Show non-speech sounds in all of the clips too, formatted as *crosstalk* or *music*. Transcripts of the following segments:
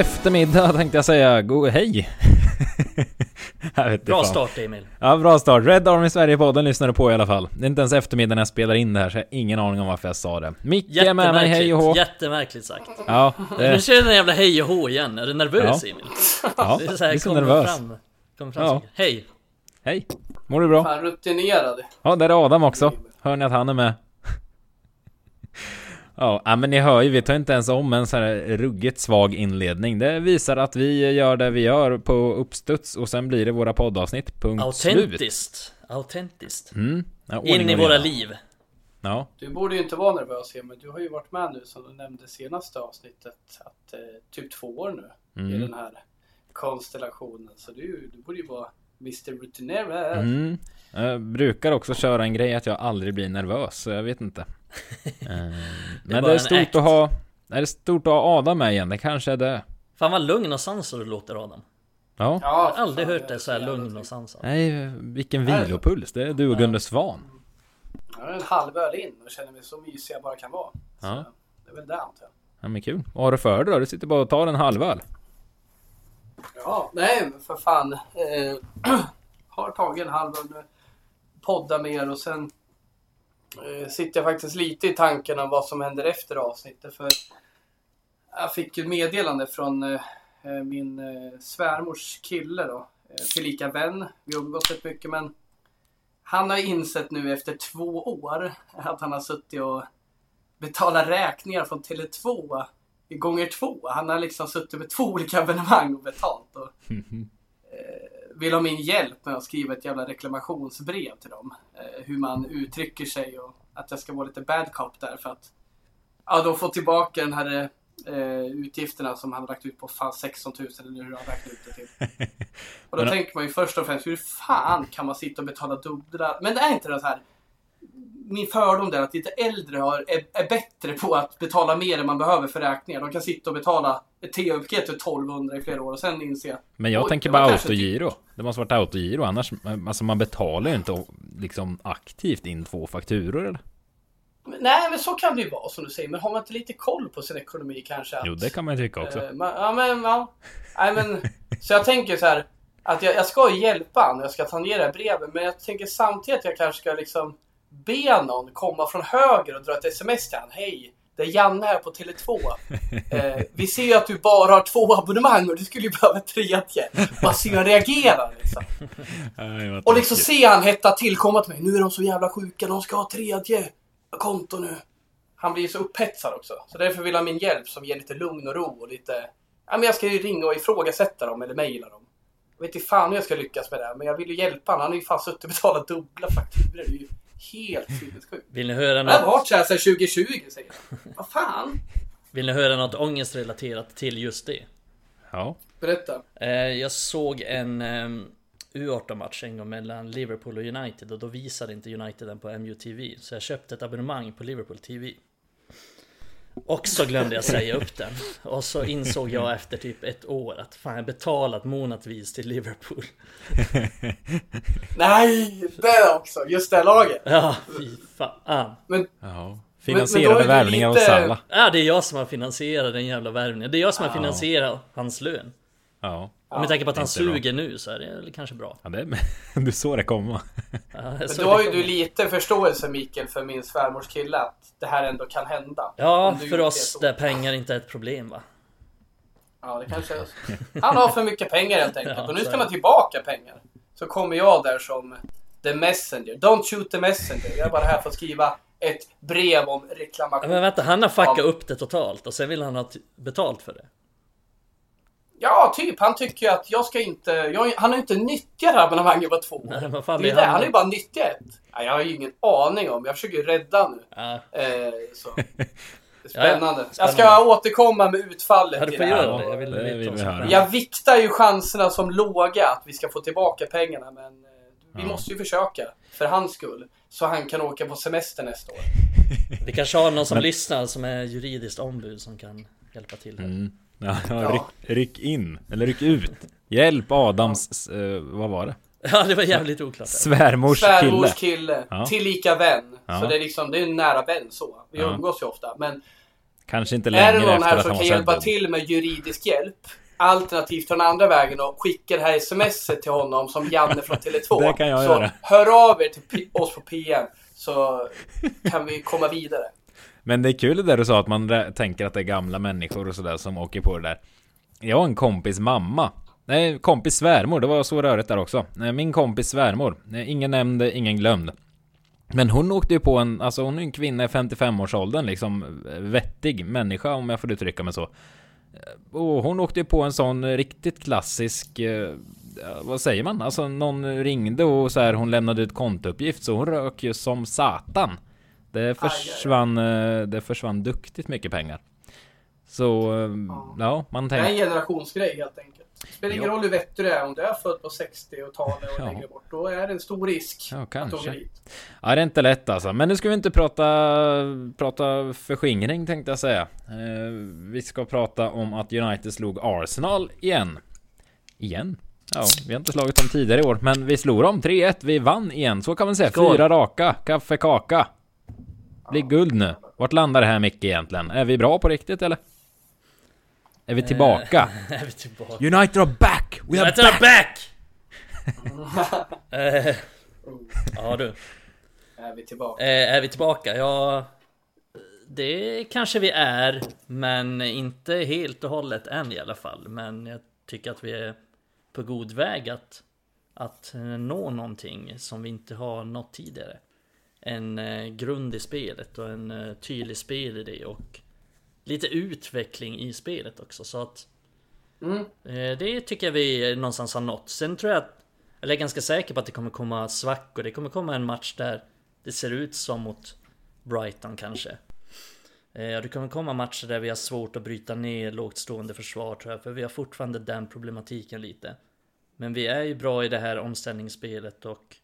Eftermiddag *laughs* tänkte jag säga. God hej! *laughs* jag vet bra fan. start Emil. Ja, bra start. Red Army Sverige-podden lyssnar du på i alla fall. Det är inte ens eftermiddag när jag spelar in det här, så jag har ingen aning om varför jag sa det. Micke är med mig, hej och hå. Jättemärkligt sagt. Ja. Det... Nu kör du den jävla hej och hå igen. Är du nervös ja. Emil? Ja, det är så här, lite nervös. Fram, kom fram ja. Hej. Hej. Mår du bra? Fan rutinerad. Ja, där är Adam också. Hör ni att han är med? Ja, men ni hör ju, vi tar inte ens om en så här ruggigt svag inledning. Det visar att vi gör det vi gör på uppstuds och sen blir det våra poddavsnitt. Punkt Autentiskt. Slut. Autentiskt. Mm. Ja, In i våra liv. Ja. Du borde ju inte vara nervös men du har ju varit med nu som du nämnde senaste avsnittet. Att eh, typ två år nu mm. i den här konstellationen. Så du, du borde ju vara Mr. Rutinerad. Mm. Jag brukar också köra en grej att jag aldrig blir nervös, så jag vet inte. *laughs* Eh, men det är stort att ha Det är stort att ha Adam med igen, det kanske är det. Fan vad lugn och sansad du låter Adam. Ja. Jag har aldrig hört dig så här lugn och sansad. Nej, vilken vilopuls, det är du och Gunde Svan. Jag har en halv öl in. Och känner mig så mysig jag bara kan vara. Så ja. Det är väl det antar jag. Ja men kul, vad har du för dig då? Du sitter bara och tar en halv öl. Ja, nej men för fan eh, *clears throat* Har tagit en halv öl nu Podda mer och sen Eh, sitter jag faktiskt lite i tanken om vad som händer efter avsnittet. För jag fick ju meddelande från eh, eh, min svärmors kille då. Tillika vän. Vi har umgås rätt mycket men han har insett nu efter två år att han har suttit och betalat räkningar från Tele2 gånger två. Han har liksom suttit med två olika evenemang och betalt. Och, vill ha min hjälp med att skriva ett jävla reklamationsbrev till dem. Eh, hur man uttrycker sig och att jag ska vara lite bad cop där för att ja, då få tillbaka den här eh, utgifterna som han lagt ut på fan 16 000 eller hur han räknat ut det till. *laughs* Och då Men... tänker man ju först och främst hur fan kan man sitta och betala dubbla? Men det är inte det så här min fördom där att lite äldre har, är, är, bättre på att betala mer än man behöver för räkningar. De kan sitta och betala ett tv-paket för 1200 i flera år och sen inse Men jag tänker bara autogiro. Det måste varit autogiro annars, alltså man betalar ju inte liksom aktivt in två fakturor eller? Nej men så kan det ju vara som du säger. Men har man inte lite koll på sin ekonomi kanske? Att, jo det kan man ju tycka också. Eh, man, ja men ja. Nej men. så jag tänker så här. Att jag, jag ska hjälpa honom. Jag ska ta ner det här brevet. Men jag tänker samtidigt att jag kanske ska liksom be någon komma från höger och dra ett sms till honom. Hej, det är Janne här på Tele2. *laughs* Eh, vi ser ju att du bara har två abonnemang och du skulle ju behöva ett tredje. Bara se hur han reagerar liksom. *laughs* och liksom se han hetta till, komma till mig. Nu är de så jävla sjuka, de ska ha tredje konto nu. Han blir ju så upphetsad också. Så därför vill han min hjälp som ger lite lugn och ro och lite... Ja men jag ska ju ringa och ifrågasätta dem eller mejla dem. Jag vet inte fan hur jag ska lyckas med det men jag vill ju hjälpa honom. Han har ju fan suttit och betalat dubbla fakturor. Helt sinnessjukt. Vill ni höra något? Jag har varit såhär sedan 2020 säger jag. Vad fan? Vill ni höra något ångestrelaterat till just det? Ja. Berätta. Eh, jag såg en ehm, U18-match en gång mellan Liverpool och United och då visade inte United den på MUTV. Så jag köpte ett abonnemang på Liverpool TV. Och så glömde jag säga upp den. Och så insåg jag efter typ ett år att fan jag betalat månadsvis till Liverpool. *laughs* Nej, det också! Just det laget! Ja, fy fan. Men, ja. Finansierade värvningar lite... hos Salah. Ja, det är jag som har finansierat den jävla värvningen. Det är jag som har finansierat hans lön. Ja. Om vi tänker på att han suger bra. nu så är det kanske bra. Ja, det *laughs* du såg det komma. Ja, Men då har ju du lite förståelse Mikael för min svärmors kille att det här ändå kan hända. Ja, för oss där pengar inte är ett problem va? Ja, det kanske är *laughs* Han har för mycket pengar helt enkelt ja, och nu ska han ha tillbaka pengar. Så kommer jag där som the messenger. Don't shoot the messenger. Jag är bara här för att skriva ett brev om reklamation. Men vänta, han har fuckat upp det totalt och sen vill han ha betalt för det. Ja, typ. Han tycker ju att jag ska inte... Jag, han har inte nyttjat abonnemanget på två Nej, vad fan det är det. Han har ju bara nyttjat ett. Ja, jag har ju ingen aning om. Jag försöker ju rädda nu. Ja. Eh, så. *laughs* Spännande. Ja, Jag ska återkomma med utfallet ja, du får göra det. Jag, vill det vill jag viktar ju chanserna som låga att vi ska få tillbaka pengarna. Men eh, vi ja. måste ju försöka. För hans skull. Så han kan åka på semester nästa år. *laughs* Vi kanske har någon som men... lyssnar som är juridiskt ombud som kan hjälpa till här. Mm. Ja, *laughs* ja. Ryck, ryck, in, eller ryck ut. Hjälp Adams, eh, vad var det? Ja det var jävligt oklart. Svärmors, Svärmors kille. kille. Ja. Tillika vän. Ja. Så det är liksom, det är en nära vän så. Vi ja. umgås ju ofta. Men Kanske inte längre Är det någon här som kan hjälpa sedd. till med juridisk hjälp? Alternativt den andra vägen och skicka det här smset till honom som Janne från Tele2. *laughs* Det kan jag så göra. hör av er till oss på PM så kan vi komma vidare. Men det är kul det där du sa att man tänker att det är gamla människor och sådär som åker på det där. Jag har en kompis mamma. Nej, kompis svärmor. Det var så rörigt där också. Nej, Min kompis svärmor. Ingen nämnd, ingen glömd. Men hon åkte ju på en, alltså hon är en kvinna i 55-årsåldern liksom vettig människa om jag får uttrycka mig så. Och hon åkte ju på en sån riktigt klassisk, eh, vad säger man? Alltså någon ringde och så här hon lämnade ut kontouppgift så hon rök ju som satan. Det försvann, eh, det försvann duktigt mycket pengar. Så, eh, ja, man Det är en tänker... generationsgrej helt enkelt. Det spelar ingen Ja. roll hur vettig du är. Om du är född på 60-talet och Ja. längre bort. Då är det en stor risk Ja, att kanske. åka dit. Ja, det är inte lätt alltså. Men nu ska vi inte prata, prata förskingring tänkte jag säga. Eh, vi ska prata om att United slog Arsenal igen. Igen? Ja, vi har inte slagit dem tidigare i år, men vi slog dem 3-1. Vi vann igen, så kan man säga. Skål. Fyra raka, kaffekaka. Blir guld nu. Vart landar det här Micke egentligen? Är vi bra på riktigt eller? Är vi tillbaka? *laughs* är vi tillbaka? United are back! We are United are back! *laughs* Eh, ja du. Är vi tillbaka. Eh, är vi tillbaka? Ja... Det kanske vi är, men inte helt och hållet än i alla fall. Men jag tycker att vi är på god väg att, att eh, nå någonting som vi inte har nått tidigare. En eh, grund i spelet och en eh, tydlig spelidé och lite utveckling i spelet också. Så att Mm. Eh, Det tycker jag vi någonstans har nått. Sen tror jag att, eller jag är ganska säker på att det kommer komma svackor. Det kommer komma en match där det ser ut som mot Brighton kanske. Eh, och Det kommer komma matcher där vi har svårt att bryta ner lågt stående försvar tror jag. För vi har fortfarande den problematiken lite. Men vi är ju bra i det här omställningsspelet och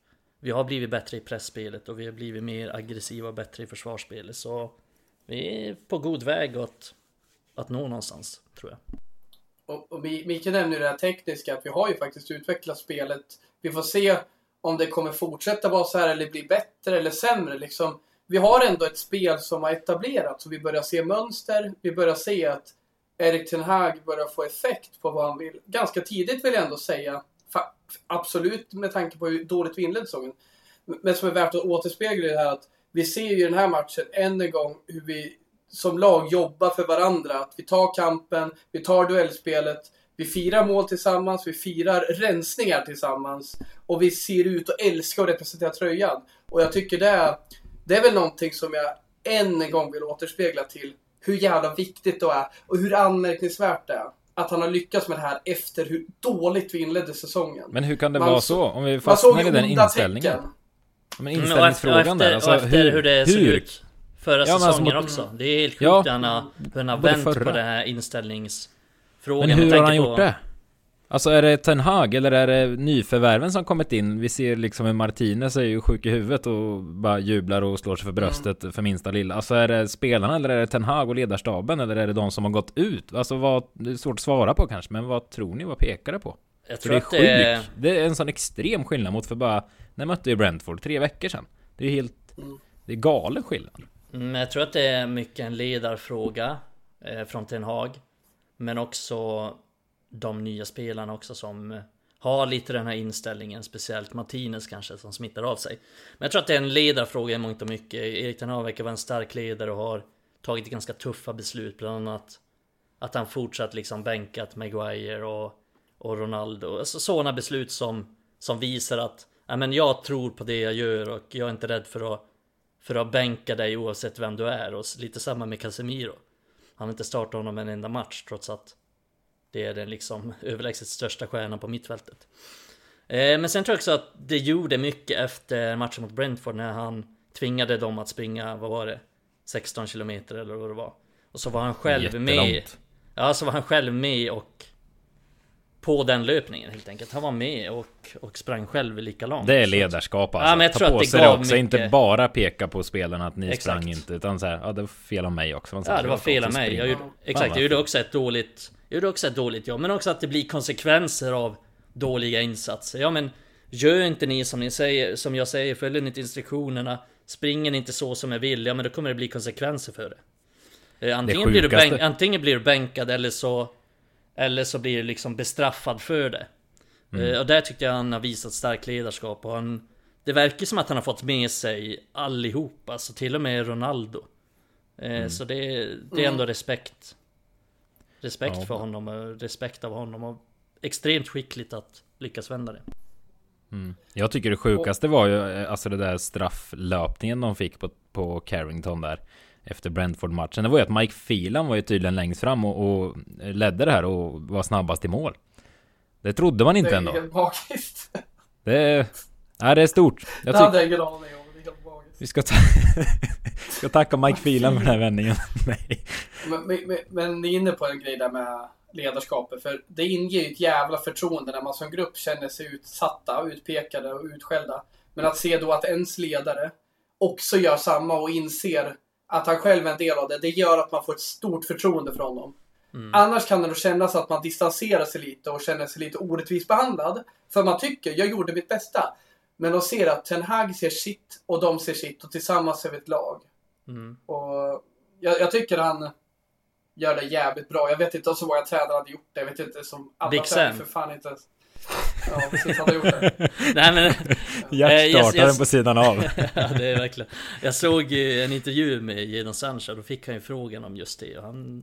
vi har blivit bättre i pressspelet och vi har blivit mer aggressiva och bättre i försvarsspelet. Så vi är på god väg att, att nå någonstans, tror jag. Och, och Mikael nämnde ju det här tekniska, att vi har ju faktiskt utvecklat spelet. Vi får se om det kommer fortsätta vara så här eller bli bättre eller sämre. Liksom, vi har ändå ett spel som har etablerats och vi börjar se mönster. Vi börjar se att Erik Ten Hag börjar få effekt på vad han vill. Ganska tidigt vill jag ändå säga. Absolut med tanke på hur dåligt vi inledde säsongen. Men som är värt att återspegla det här att vi ser ju i den här matchen än en gång hur vi som lag jobbar för varandra. Att vi tar kampen, vi tar duellspelet, vi firar mål tillsammans, vi firar rensningar tillsammans och vi ser ut att älska och representera tröjan. Och jag tycker det är, det är väl någonting som jag än en gång vill återspegla till hur jävla viktigt det är och hur anmärkningsvärt det är. Att han har lyckats med det här efter hur dåligt vi inledde säsongen. Men hur kan det Man vara så-? Om vi fastnar i den inställningen. tecken. Men Mm, och inställningsfrågan efter, där. Alltså, och efter hur, det såg hur? ut förra Ja, alltså säsongen mot- också. Det är helt sjukt Ja, hur han har, hur han har både vänt på förra. det här inställningsfrågan. Men hur har han på- gjort det? Alltså är det Ten Hag eller är det nyförvärven som kommit in? Vi ser liksom en Martinez är ju sjuk i huvudet och bara jublar och slår sig för bröstet för minsta lilla. Alltså är det spelarna eller är det Ten Hag och ledarstaben eller är det de som har gått ut? Alltså vad, det är svårt att svara på kanske, men vad tror ni? Vad pekar det på? Jag För tror det är att det är... Det är en sån extrem skillnad mot för bara, när mötte ju Brentford tre veckor sedan. Det är ju helt, Mm. det är galen skillnad. Mm, jag tror att det är mycket en ledarfråga eh, från Ten Hag. Men också de nya spelarna också som eh, har lite den här inställningen. Speciellt Martinez kanske som smittar av sig. Men jag tror att det är en ledarfråga i mångt och mycket. Erik Ten Hag verkar vara en stark ledare och har tagit ganska tuffa beslut. Bland annat att han fortsatt liksom bänkat Maguire och, och Ronaldo. Alltså sådana beslut som, som visar att ja, men jag tror på det jag gör och jag är inte rädd för att för att bänka dig oavsett vem du är och lite samma med Casemiro. Han har inte startat honom en enda match trots att det är den liksom *laughs* överlägset största stjärnan på mittfältet. Eh, men sen tror jag också att det gjorde mycket efter matchen mot Brentford när han tvingade dem att springa, vad var det? 16 kilometer eller vad det var. Och så var han själv med. Jättelångt. Ja, så var han själv med och på den löpningen helt enkelt. Han var med och, och sprang själv lika långt. Det är ledarskap alltså. Ja, men jag Ta tror att på det sig gav också, mycket- inte bara peka på spelarna att ni Exakt. sprang inte, utan så här, ja det var fel av mig också. Ja det var fel av mig. Jag gjorde, exakt, jag gjorde också ett dåligt Jag gjorde också ett dåligt jobb. Men också att det blir konsekvenser av dåliga insatser. Ja men Gör inte ni som ni säger, som jag säger, följer ni inte instruktionerna Springer ni inte så som jag vill, ja men då kommer det bli konsekvenser för det. Eh, Antingen, blir du bänk, antingen blir du bänkad eller så Eller så blir du liksom bestraffad för det Eh, Och där tyckte jag han har visat starkt ledarskap och han Det verkar som att han har fått med sig allihopa, alltså till och med Ronaldo Eh, Så det, det är ändå respekt Respekt Ja. för honom och respekt av honom och Extremt skickligt att lyckas vända det Jag tycker det sjukaste var ju eh, alltså det där strafflöpningen de fick på, på Carrington där efter Brentford-matchen. Det var ju att Mike Phelan var ju tydligen längst fram och, och ledde det här och var snabbast i mål. Det trodde man Det inte är ändå. helt magiskt. Det är, nej, det är stort. Jag Det hade jag ingen aning om. Det är helt magiskt. Vi ska, ta, *laughs* ska tacka Mike Phelan för den här vändningen. *laughs* Nej. Men, men, men- men ni är inne på en grej där med ledarskapet. För det inger ju ett jävla förtroende när man som grupp känner sig utsatta, utpekade och utskällda. Men att se då att ens ledare också gör samma och inser att han själv är en del av det. Det gör att man får ett stort förtroende för honom. Annars kan det nog kännas att man distanserar sig lite och känner sig lite orättvist behandlad. För man tycker, jag gjorde mitt bästa. Men de ser att Ten Hag ser sitt och de ser sitt och tillsammans är vi ett lag. mm. Och jag, jag tycker han gör det jävligt bra. Jag vet inte om så många tränare hade gjort det. Jag vet inte som alla tränare för fan inte ens. Ja, precis. Hade gjort det. *laughs* Nej men *laughs* Hjärtstartaren yes. på sidan av. *laughs* ja, det är verkligen. Jag såg ju en intervju med Jadon Sancho, då fick han ju frågan om just det och han...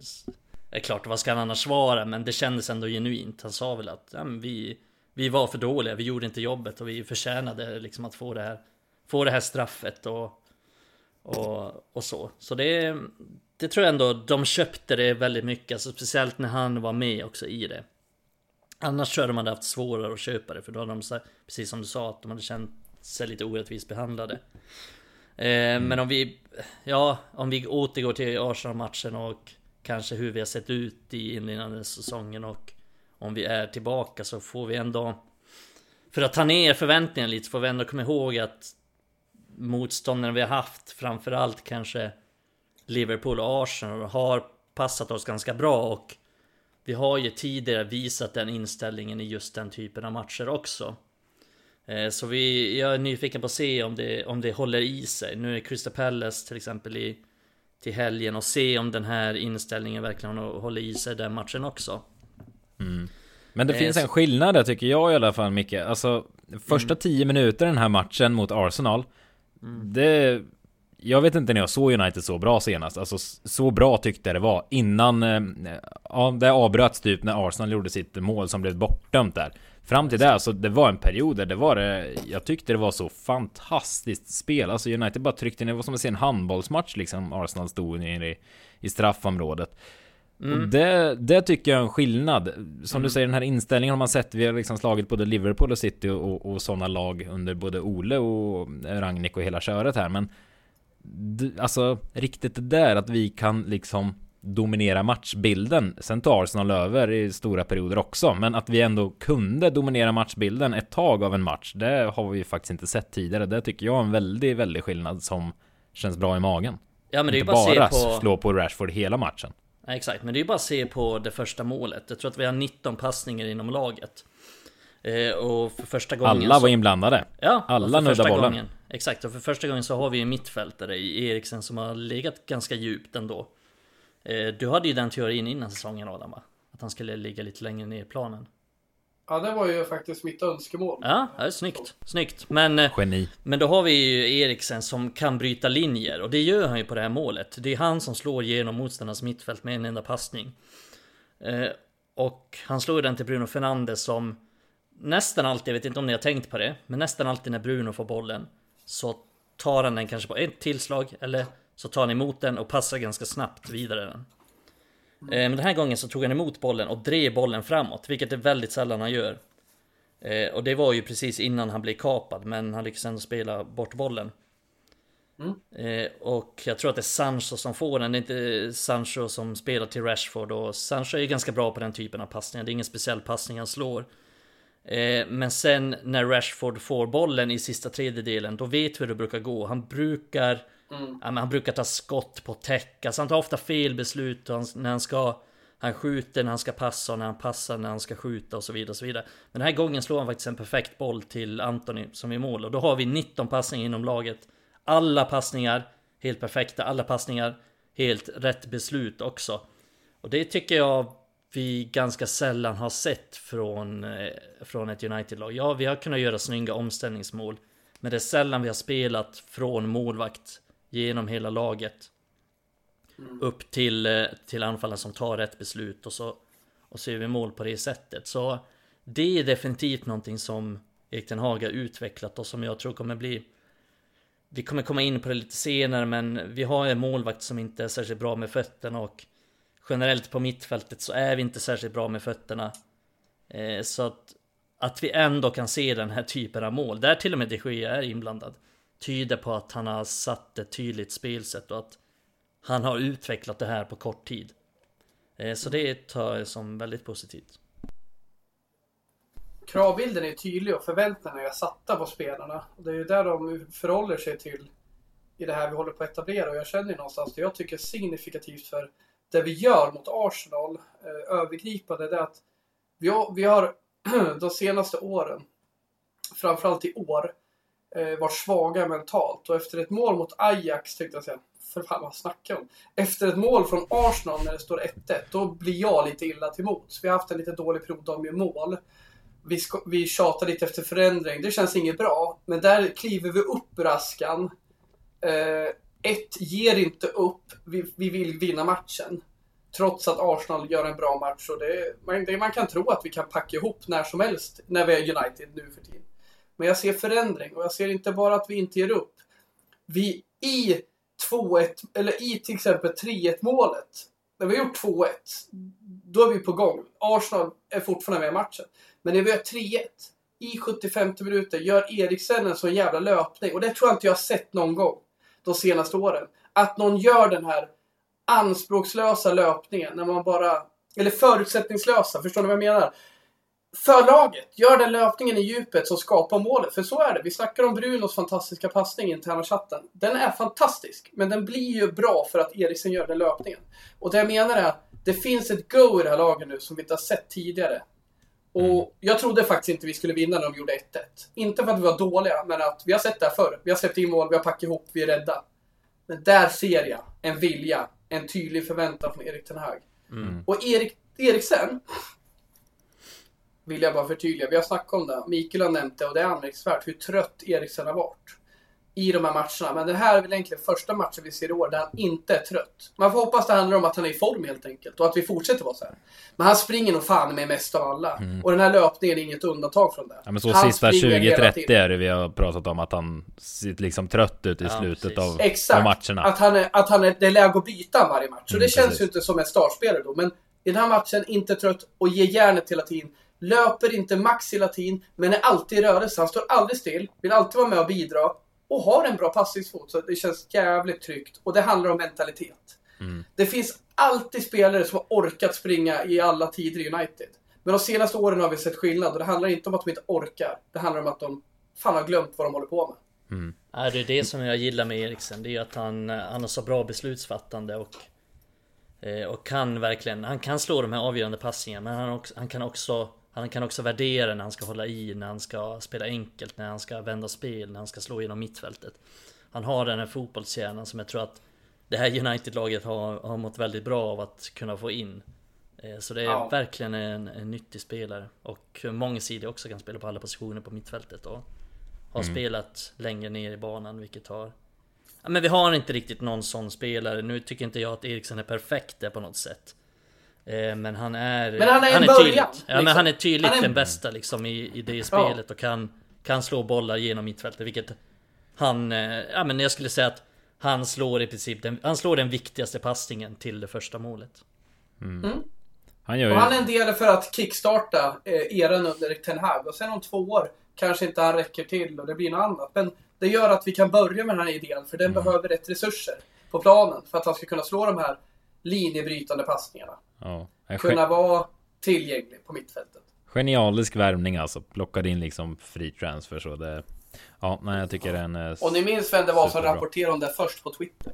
Är klart, vad ska han annars svara? Men det kändes ändå genuint. Han sa väl att ja, men vi, vi var för dåliga, vi gjorde inte jobbet och vi förtjänade liksom att få det här, få det här straffet och, och, och så. Så det, det tror jag ändå, de köpte det väldigt mycket, alltså speciellt när han var med också i det. Annars tror jag de hade haft svårare att köpa det för då hade de, precis som du sa, att de hade känt sig lite orättvist behandlade. Mm. Men om vi, ja, om vi återgår till Arsenal-matchen och kanske hur vi har sett ut i inledande säsongen och om vi är tillbaka så får vi ändå för att ta ner förväntningarna lite så får vi ändå komma ihåg att motståndarna vi har haft framförallt kanske Liverpool och Arsenal har passat oss ganska bra och vi har ju tidigare visat den inställningen i just den typen av matcher också. Eh, så vi, jag är nyfiken på att se om det, om det håller i sig. Nu är Crystal Palace till exempel i, till helgen och se om den här inställningen verkligen håller i sig den matchen också. Men det Eh, finns en skillnad där tycker jag i alla fall Micke. Alltså första tio minuter i den här matchen mot Arsenal. Det... Jag vet inte när jag såg United så bra senast. Alltså så bra tyckte jag det var innan... eh, Ja, det avbröts typ när Arsenal gjorde sitt mål som blev bortdömt där. Fram till det, så det var en period där det var det... Jag tyckte det var så fantastiskt spel. Alltså United bara tryckte ner, det var som att se en handbollsmatch liksom. Arsenal stod nere i, i straffområdet. Och det, det tycker jag är en skillnad. Som du säger, den här inställningen har man sett. Vi har liksom slagit både Liverpool och City och, och sådana lag under både Ole och Ragnik och hela köret här. Men alltså riktigt det där att vi kan liksom dominera matchbilden. Sen tar Arsenal över i stora perioder också. Men att vi ändå kunde dominera matchbilden ett tag av en match. Det har vi ju faktiskt inte sett tidigare. Det tycker jag är en väldigt, väldigt skillnad som känns bra i magen. Ja men det är ju bara bara på... slå på Rashford hela matchen. Exakt, men det är ju bara att se på det första målet. Jag tror att vi har 19 passningar inom laget. Eh, och för första gången Alla var inblandade. Ja, Alla första bollen. Gången, exakt, och för första gången så har vi en mittfältare i Eriksen som har legat ganska djupt ändå. Eh, du hade ju den teorin innan säsongen Adam va? Att han skulle ligga lite längre ner i planen. Ja, det var ju faktiskt mitt önskemål. Ja, det är snyggt. Snyggt. Men, eh, Geni. men då har vi ju Eriksen som kan bryta linjer och det gör han ju på det här målet. Det är han som slår genom motståndarnas mittfält med en enda passning. Eh, och han slår den till Bruno Fernandes som nästan alltid, jag vet inte om ni har tänkt på det, men nästan alltid när Bruno får bollen så tar han den kanske på ett tillslag eller så tar han emot den och passar ganska snabbt vidare den. Eh, Men den här gången så tog han emot bollen och drev bollen framåt, vilket är väldigt sällan han gör. Eh, Och det var ju precis innan han blev kapad, men han lyckades ändå spela bort bollen. Eh, Och jag tror att det är Sancho som får den, det är inte Sancho som spelar till Rashford och Sancho är ganska bra på den typen av passningar, det är ingen speciell passning han slår. Men sen när Rashford får bollen i sista tredjedelen, då vet vi hur det brukar gå. Han brukar, Mm. ja, men han brukar ta skott på täck, alltså han tar ofta fel beslut han, när han ska han skjuter när han ska passa och när han passar när han ska skjuta och så vidare. Och så vidare. Men den här gången slår han faktiskt en perfekt boll till Anthony som är mål. Och då har vi 19 passningar inom laget. Alla passningar helt perfekta, alla passningar helt rätt beslut också. Och det tycker jag vi ganska sällan har sett från, eh, från ett United-lag. Ja, vi har kunnat göra snygga omställningsmål. Men det är sällan vi har spelat från målvakt genom hela laget. Upp till, eh, till anfallaren som tar rätt beslut och så, och så gör vi mål på det sättet. Så det är definitivt någonting som Erik Ten Hag har utvecklat och som jag tror kommer bli Vi kommer komma in på det lite senare men vi har en målvakt som inte är särskilt bra med fötterna och Generellt på mittfältet så är vi inte särskilt bra med fötterna eh, Så att Att vi ändå kan se den här typen av mål, där till och med de Gea är inblandad Tyder på att han har satt ett tydligt spelsätt och att Han har utvecklat det här på kort tid eh, Så det tar jag som väldigt positivt Kravbilden är tydlig och förväntningarna är satta på spelarna. Det är ju där de förhåller sig till i det här vi håller på att etablera. Och jag känner ju någonstans det jag tycker är signifikativt för det vi gör mot Arsenal eh, övergripande det är att vi har, vi har *clears throat* de senaste åren, framförallt i år, eh, svaga mentalt. Och efter ett mål mot Ajax tänkte jag säga, för fan vad snackar jag om? Efter ett mål från Arsenal när det står 1-1, då blir jag lite illa till mots. Vi har haft en lite dålig period av med mål vi, vi tjatar lite efter förändring. Det känns inget bra. Men där kliver vi upp ur askan. Eh, ett, ger inte upp. Vi, vi vill vinna matchen. Trots att Arsenal gör en bra match. Och det, man, det, man kan tro att vi kan packa ihop när som helst när vi är United nu för tiden. Men jag ser förändring och jag ser inte bara att vi inte ger upp. Vi i 2-1, eller i till exempel 3-1 målet. När vi har gjort 2-1, då är vi på gång. Arsenal är fortfarande med i matchen. Men när vi gör 3-1 i 75 minuter gör Eriksen en sån jävla löpning. Och det tror jag inte jag har sett någon gång de senaste åren. Att någon gör den här anspråkslösa löpningen när man bara... Eller förutsättningslösa, förstår ni vad jag menar? För laget, gör den löpningen i djupet som skapar målet. För så är det. Vi snackar om Brunos fantastiska passning i interna chatten. Den är fantastisk, men den blir ju bra för att Eriksen gör den löpningen. Och det jag menar är att det finns ett go i det här laget nu som vi inte har sett tidigare. Och jag trodde faktiskt inte vi skulle vinna när de gjorde 1-1. Inte för att vi var dåliga, men att vi har sett det här förr. Vi har släppt in mål, vi har packat ihop, vi är rädda. Men där ser jag en vilja, en tydlig förväntan från Erik Ten Hag. Mm. Och Erik, Eriksen vill jag bara förtydliga. Vi har snackat om det. Mikael har nämnt det och det är anmärkningsvärt hur trött Eriksen har varit i de här matcherna. Men det här är väl egentligen första matchen vi ser i år där han inte är trött. Man får hoppas det handlar om att han är i form helt enkelt och att vi fortsätter vara så här. Men han springer nog fan med mest av alla. Och den här löpningen är inget undantag från det. Ja men så Han sista springer hela 20-30 tiden. är det vi har pratat om att han ser liksom trött ut i Ja, slutet av, Exakt. av matcherna. Att, han är, att han är, det är läge att byta varje match. Så Mm, det känns precis. ju inte som en startspelare då. Men i den här matchen, inte trött och ger järnet hela tiden. Löper inte max hela tiden, men är alltid i rörelse. Han står aldrig still, vill alltid vara med och bidra. Och har en bra passningsfot, så det känns jävligt tryggt. Och det handlar om mentalitet. Mm. Det finns alltid spelare som har orkat springa i alla tider i United. Men de senaste åren har vi sett skillnad och det handlar inte om att de inte orkar. Det handlar om att de fan har glömt vad de håller på med. Ja, det är det som jag gillar med Eriksen. Det är ju att han, han har så bra beslutsfattande och eh, och kan verkligen, han kan slå de här avgörande passningarna men han, också, han kan också Han kan också värdera när han ska hålla i, när han ska spela enkelt, när han ska vända spel, när han ska slå genom mittfältet Han har den här fotbollshjärnan som jag tror att Det här United-laget har, har mått väldigt bra av att kunna få in Eh, Så det är Ja. verkligen en, en nyttig spelare och mångsidig också kan spela på alla positioner på mittfältet och har spelat längre ner i banan vilket har ja, Men vi har inte riktigt någon sån spelare. Nu tycker inte jag att Eriksen är perfekt där på något sätt. Eh, Men han är... Men han är en början, tydligt. Ja liksom. men han är tydligt Han är- den bästa liksom i, i det spelet och kan, kan slå bollar genom mittfältet vilket han... eh, Ja men jag skulle säga att han slår i princip den, han slår den viktigaste passningen till det första målet. Han gör Och ju... han är en del för att kickstarta eh, eran under Ten Hag. Och sen om två år kanske inte han räcker till och det blir något annat. Men det gör att vi kan börja med den här idén för den Mm. behöver rätt resurser på planen för att han ska kunna slå de här linjebrytande passningarna. Ja, Kunna vara tillgänglig på mittfältet. genialisk värvning alltså. Plockade in liksom free transfer så det... Ja, nej jag tycker den är... Och ni minns vem det var som rapporterade om det först på Twitter?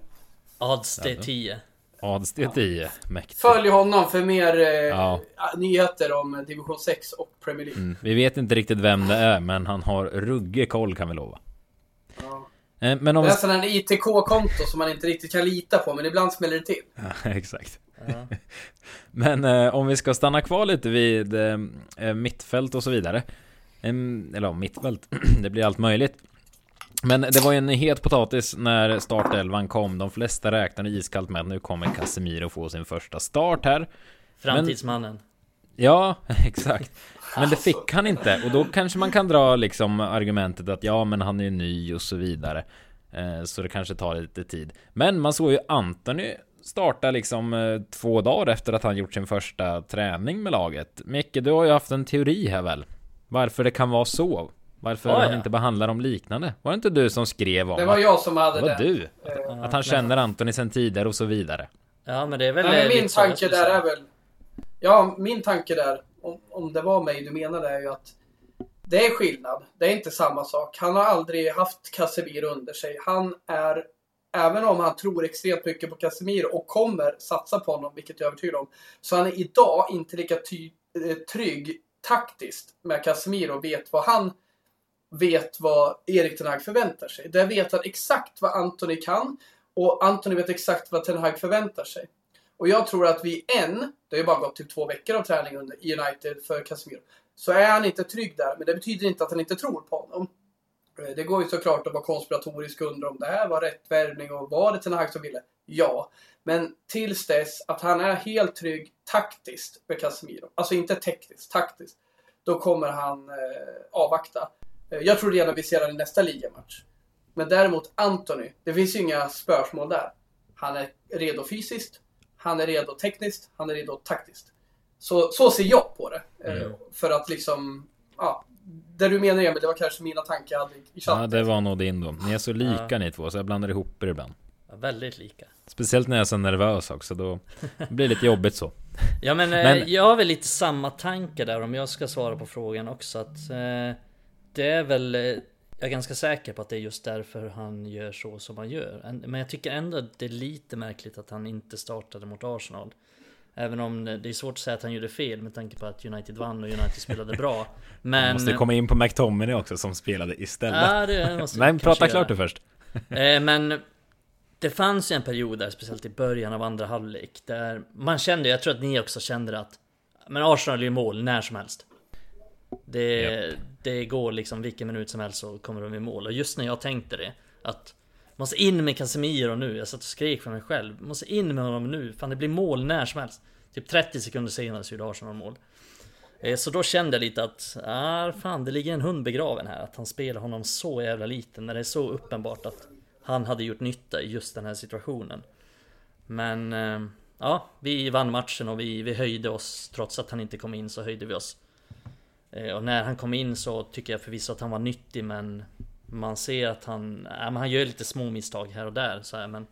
Odds det är 10. Adst 10. Mäktigt. Följ honom för mer eh, Ja. nyheter om Division 6 och Premier League. Mm. Vi vet inte riktigt vem det är, men han har ruggig koll kan vi lova. Ja. Eh, Men om Det är sån här ITK-konto som man inte riktigt kan lita på, men ibland smäller det till. *laughs* Ja, exakt. Ja. *laughs* Men eh, om vi ska stanna kvar lite vid eh, eh, mittfält och så vidare. Em, eller ja, mittfält. *clears throat* det blir allt möjligt. Men det var ju en het potatis när startelvan kom. De flesta räknade iskallt med att nu kommer Casemiro få sin första start här. Framtidsmannen. Ja, *laughs* exakt. Men det fick han inte. Och då kanske man kan dra liksom argumentet att ja, men han är ny och så vidare. Eh, så det kanske tar lite tid. Men man såg ju Anthony starta liksom eh, två dagar efter att han gjort sin första träning med laget. Micke, du har ju haft en teori här väl? Varför det kan vara så? Varför Ja, han ja. inte behandlar dem liknande? Var det inte du som skrev om Det var att jag som hade det var det. du? Eh, Att han känner Anthony sen tidigare och så vidare. Ja men det är väl Nej, men min tanke där är väl... Ja, min tanke där, om, om det var mig du menade, är ju att det är skillnad. Det är inte samma sak. Han har aldrig haft Casemiro under sig. Han är, även om han tror extremt mycket på Casemiro och kommer satsa på honom, vilket jag är övertygad om, så han är idag inte lika ty, eh, trygg taktiskt med Casemiro och vet vad han vet vad Erik Ten Hag förväntar sig. Där vet han exakt vad Anthony kan och Anthony vet exakt vad Ten Hag förväntar sig. Och jag tror att vi än, det har ju bara gått typ två veckor av träning under i United för Casemiro, så är han inte trygg där. Men det betyder inte att han inte tror på honom. Eh, Det går ju såklart att vara konspiratorisk och undra om det här var rätt värvning och var det Ten Hag som ville? Ja. Men tills dess att han är helt trygg taktiskt med Casemiro, alltså inte tekniskt, taktiskt, då kommer han eh, avvakta. Eh, jag tror redan vi ser honom i nästa ligamatch. Men däremot Anthony, det finns ju inga spörsmål där. Han är redo fysiskt, han är redo tekniskt, han är redo taktiskt. Så, så ser jag på det. Eh, Mm. För att liksom, ja. Det du menar Emil, det var kanske mina tankar jag hade i chatten. Ja, det var nog din då. Ni är så lika Ja. ni två, så jag blandar ihop er ibland. Ja, väldigt lika. Speciellt när jag är så nervös också, då blir det lite jobbigt så. *laughs* Ja men, Men- Eh, jag har väl lite samma tanke där om jag ska svara på frågan också att eh, Det är väl eh, Jag är ganska säker på att det är just därför han gör så som han gör En- Men jag tycker ändå att det är lite märkligt att han inte startade mot Arsenal Även om det är svårt att säga att han gjorde fel med tanke på att United vann och United spelade bra *laughs* Men Man måste komma in på McTominay också som spelade istället. Ja, det måste *laughs* Men prata göra. klart du först. *laughs* Eh, men det fanns ju en period där, speciellt i början av andra halvlek, där man kände, jag tror att ni också kände att Men Arsenal är ju mål när som helst. Det, det går liksom vilken minut som helst så kommer de i mål. Och just när jag tänkte det, att Måste in med Casemiro nu, jag satt och skrek för mig själv. Måste in med honom nu, fan det blir mål när som helst. Typ 30 sekunder senare så gjorde Arsenal mål. Eh, så då kände jag lite att, ah, fan det ligger en hund begraven här. Att han spelar honom så jävla liten när det är så uppenbart att han hade gjort nytta i just den här situationen. Men eh, ja, vi vann matchen och vi, vi höjde oss. Trots att han inte kom in så höjde vi oss. Eh, och när han kom in så tycker jag förvisso att han var nyttig men man ser att han, ja, men han gör lite små misstag här och där så här, men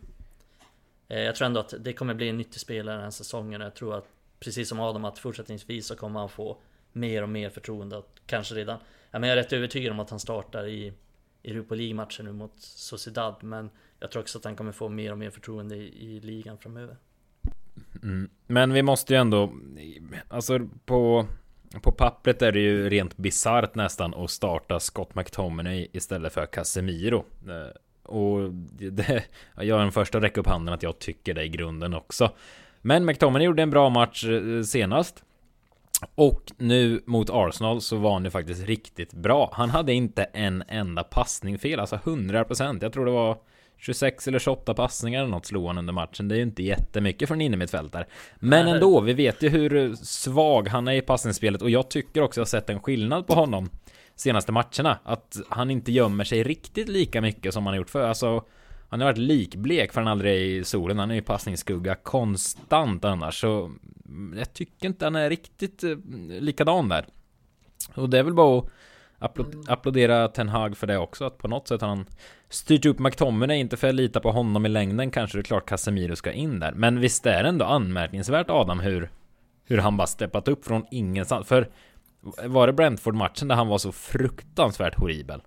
eh, Jag tror ändå att det kommer bli en nyttig spelare den här säsongen och jag tror att Precis som Adam att fortsättningsvis så kommer han få Mer och mer förtroende att kanske redan ja, men Jag är rätt övertygad om att han startar i Europa League-matchen nu mot Sociedad men Jag tror också att han kommer få mer och mer förtroende i, i ligan framöver Mm. Men vi måste ju ändå, alltså på, på pappret är det ju rent bisarrt nästan att starta Scott McTominay istället för Casemiro. Eh, och det, jag är den första att räcka upp handen att jag tycker det i grunden också. Men McTominay gjorde en bra match eh, senast. Och nu mot Arsenal så var han ju faktiskt riktigt bra. Han hade inte en enda passning fel, alltså 100%. Jag tror det var 26 eller 28 passningar eller något slog han under matchen. Det är ju inte jättemycket från innermittfältare. Men Nej. ändå, vi vet ju hur svag han är i passningsspelet och jag tycker också jag har sett en skillnad på honom senaste matcherna. Att han inte gömmer sig riktigt lika mycket som han har gjort för. Alltså, han har varit likblek för han aldrig är i solen. Han är i passningsskugga konstant annars. Så jag tycker inte han är riktigt eh, likadan där. Och det är väl bara att applo- applådera Ten Hag för det också. Att på något sätt har han styrt upp McTominay. Inte för att lita på honom i längden kanske det är klart Casemiro ska in där. Men visst är det ändå anmärkningsvärt Adam hur hur han bara steppat upp från ingenstans. För var det Brentford-matchen där han var så fruktansvärt horribel?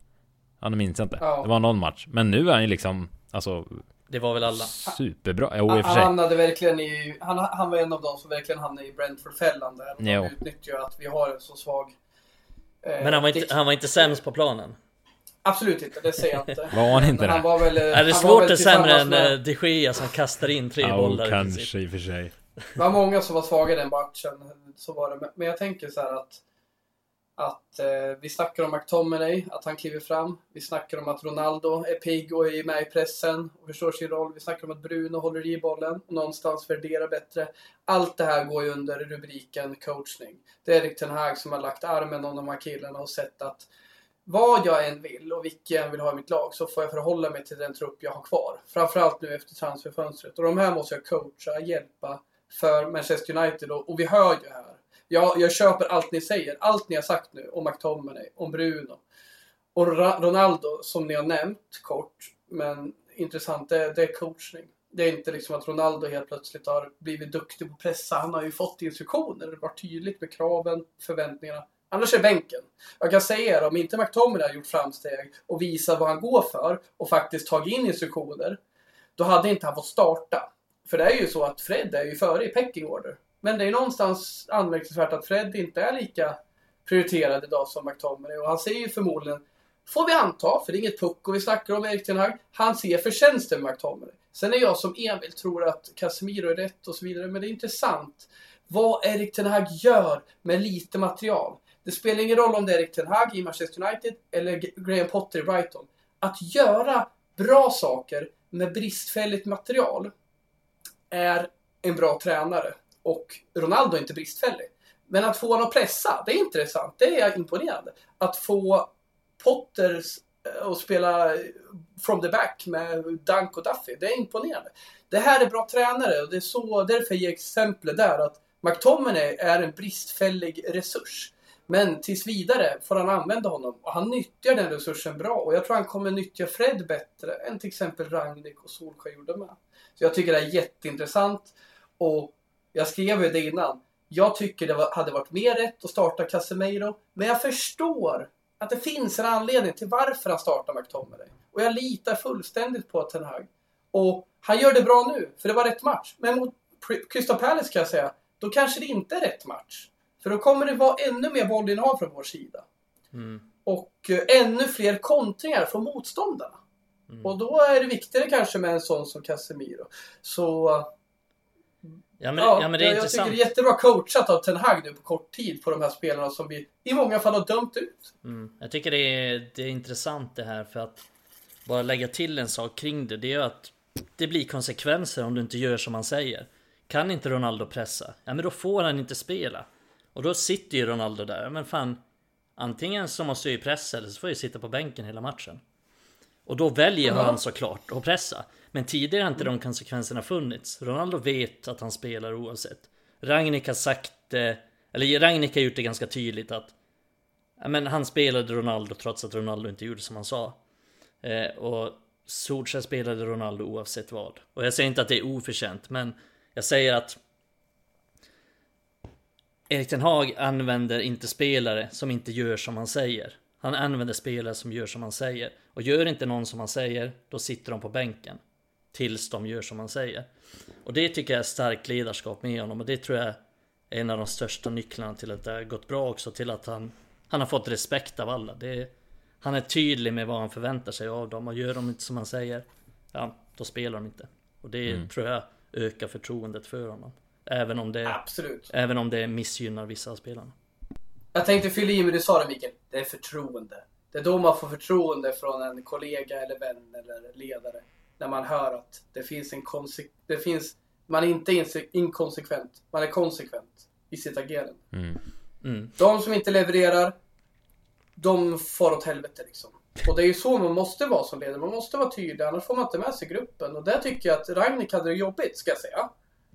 Det minns inte. Ja. Det var någon match. Men nu är han ju liksom, alltså, Det var väl alla superbra. Jo, i och för Han sig. hamnade verkligen i... Han, han var en av dem som verkligen hamnade i Brentford-fällan där. De utnyttjar att vi har en så svag... eh, Men han var inte, han var inte sämst på planen Absolut inte, det säger jag inte. *laughs* Var han inte han det? var väl, Är det han svårt är sämre än tillsammans med... de Gea som kastar in tre Ja, bollar kanske i och för sig. Det var många som var svaga i den matchen. Så var det. Men- Men jag tänker så här att, att eh, vi snackar om McTominay, att han kliver fram. Vi snackar om att Ronaldo är pigg och är med i pressen och förstår sin roll. Vi snackar om att Bruno håller i bollen och någonstans värderar bättre. Allt det här går ju under rubriken coachning. Det är Erik Ten Hag som har lagt armen om de här killarna och sett att vad jag än vill och vilka jag än vill ha i mitt lag så får jag förhålla mig till den trupp jag har kvar. Framförallt nu efter transferfönstret. Och de här måste jag coacha, hjälpa för Manchester United och, och vi hör ju här. Jag, jag köper allt ni säger, allt ni har sagt nu om McTominay, om Bruno. Och Ra- Ronaldo som ni har nämnt kort, men intressant, det, det är coachning. Det är inte liksom att Ronaldo helt plötsligt har blivit duktig på att pressa. Han har ju fått instruktioner. Det var tydligt med kraven, förväntningarna. Annars är bänken. Jag kan säga er, om inte McTominay har gjort framsteg och visat vad han går för och faktiskt tagit in instruktioner, då hade inte han fått starta. För det är ju så att Fred är ju före i pecking order. Men det är någonstans anmärkningsvärt att Fred inte är lika prioriterad idag som McTominay. Och han ser ju förmodligen, får vi anta, för det är inget pucko vi snackar om Erik Ten Hag, han ser förtjänsten med McTominay. Sen är jag som Emil tror att Casemiro är rätt och så vidare, men det är intressant vad Erik Ten Hag gör med lite material. Det spelar ingen roll om det är Erik Ten Hag i Manchester United eller Graham Potter i Brighton. Att göra bra saker med bristfälligt material är en bra tränare. Och Ronaldo är inte bristfällig. Men att få honom att pressa, det är intressant. Det är imponerande. Att få Potter att eh, spela from the back med Dunk och Duffy, det är imponerande. Det här är bra tränare och det är så, därför jag ger exemplet där att McTominay är en bristfällig resurs. Men tills vidare får han använda honom och han nyttjar den resursen bra och jag tror han kommer nyttja Fred bättre än till exempel Rangnick och Solskjaer gjorde med. Så jag tycker det är jätteintressant och jag skrev ju det innan. Jag tycker det var, hade varit mer rätt att starta Casemiro, men jag förstår att det finns en anledning till varför han startar McTominay. Och jag litar fullständigt på Ten Hag. Och han gör det bra nu, för det var rätt match. Men mot Crystal Palace kan jag säga, då kanske det inte är rätt match. För då kommer det vara ännu mer bollinnehav från vår sida. Mm. Och eh, ännu fler kontringar från motståndarna. Mm. Och då är det viktigare kanske med en sån som Casemiro. Så Ja men, ja, ja, men det är jag, jag tycker intressant. det är jättebra coachat av Ten Hag nu på kort tid på de här spelarna som vi i många fall har dömt ut. Mm. Jag tycker det är, det är intressant det här för att bara lägga till en sak kring det. Det är ju att det blir konsekvenser om du inte gör som han säger. Kan inte Ronaldo pressa? Ja men då får han inte spela. Och då sitter ju Ronaldo där. Men fan. Antingen så måste jag ju pressa eller så får jag sitta på bänken hela matchen. Och då väljer han såklart att pressa. Men tidigare har inte de konsekvenserna funnits. Ronaldo vet att han spelar oavsett. Ragnik har sagt eh, eller Ragnik har gjort det ganska tydligt att men han spelade Ronaldo trots att Ronaldo inte gjorde som han sa. Eh, och Solskjaer spelade Ronaldo oavsett vad. Och jag säger inte att det är oförtjänt, men jag säger att Erik Ten Hag använder inte spelare som inte gör som han säger. Han använder spelare som gör som han säger. Och gör inte någon som han säger, då sitter de på bänken. Tills de gör som han säger. Och det tycker jag är starkt ledarskap med honom och det tror jag är en av de största nycklarna till att det har gått bra också. Till att han, han har fått respekt av alla. Det är, han är tydlig med vad han förväntar sig av dem och gör de inte som han säger, ja, då spelar de inte. Och det tror jag ökar förtroendet för honom. Även om det, Absolut. även om det missgynnar vissa av spelarna. Jag tänkte fylla i med det du sa det Mikael. Det är förtroende. Det är då man får förtroende från en kollega eller vän eller ledare. När man hör att det finns en konse- det finns Man är inte inkonsekvent. Man är konsekvent i sitt agerande. Mm. Mm. De som inte levererar, de får åt helvete liksom. Och det är ju så man måste vara som ledare. Man måste vara tydlig, annars får man inte med sig gruppen. Och där tycker jag att Ragnik hade det jobbigt, ska jag säga.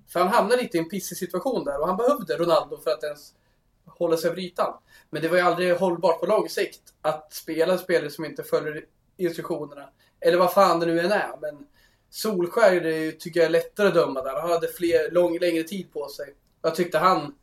För han hamnade lite i en pissig situation där och han behövde Ronaldo för att ens hålla sig över ytan. Men det var ju aldrig hållbart på lång sikt att spela spelare som inte följer instruktionerna. Eller vad fan det nu än är. Men Solskär det tycker jag är lättare att döma där. Han hade fler, lång, längre tid på sig. Jag tyckte han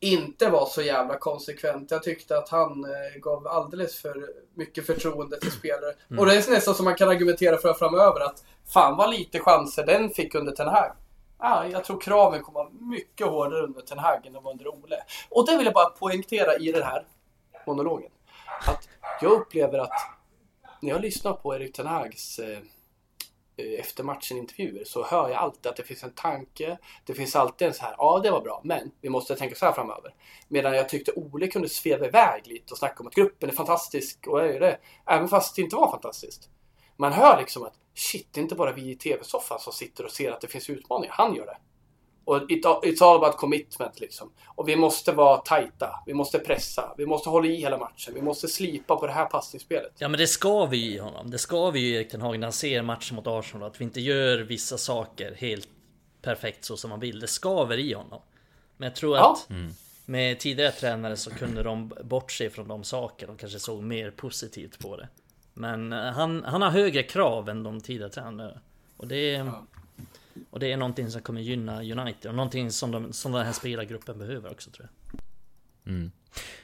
inte var så jävla konsekvent. Jag tyckte att han eh, gav alldeles för mycket förtroende till spelare. Och det är nästan som man kan argumentera för framöver att fan vad lite chanser den fick under Ten Hag. Ah, jag tror kraven kommer vara mycket hårdare under Ten Hag än under Ole. Och det vill jag bara poängtera i den här monologen. Att jag upplever att när jag lyssnar på Erik Ten Hags eh, eh efter matchen-intervjuer så hör jag alltid att det finns en tanke. Det finns alltid en så här, ja det var bra, men vi måste tänka så här framöver. Medan jag tyckte Ole kunde sveva iväg lite och snacka om att gruppen är fantastisk och är det. Även fast det inte var fantastiskt. Man hör liksom att shit, det är inte bara vi i tv-soffan som sitter och ser att det finns utmaningar. Han gör det. Och it's all about commitment liksom. Och vi måste vara tajta. Vi måste pressa. Vi måste hålla i hela matchen. Vi måste slipa på det här passningsspelet. Ja men det ska vi i honom. Det ska vi ju i Erik Ten Hag när han ser matchen mot Arsenal. Att vi inte gör vissa saker helt perfekt så som man vill. Det skaver i honom. Men jag tror Ja. att med tidigare tränare så kunde de bortse från de sakerna och kanske såg mer positivt på det. Men eh, han, han har högre krav än de tidigare tränarna. Och det är, och det är någonting som kommer gynna United och någonting som, de, som den här spelargruppen behöver också tror jag.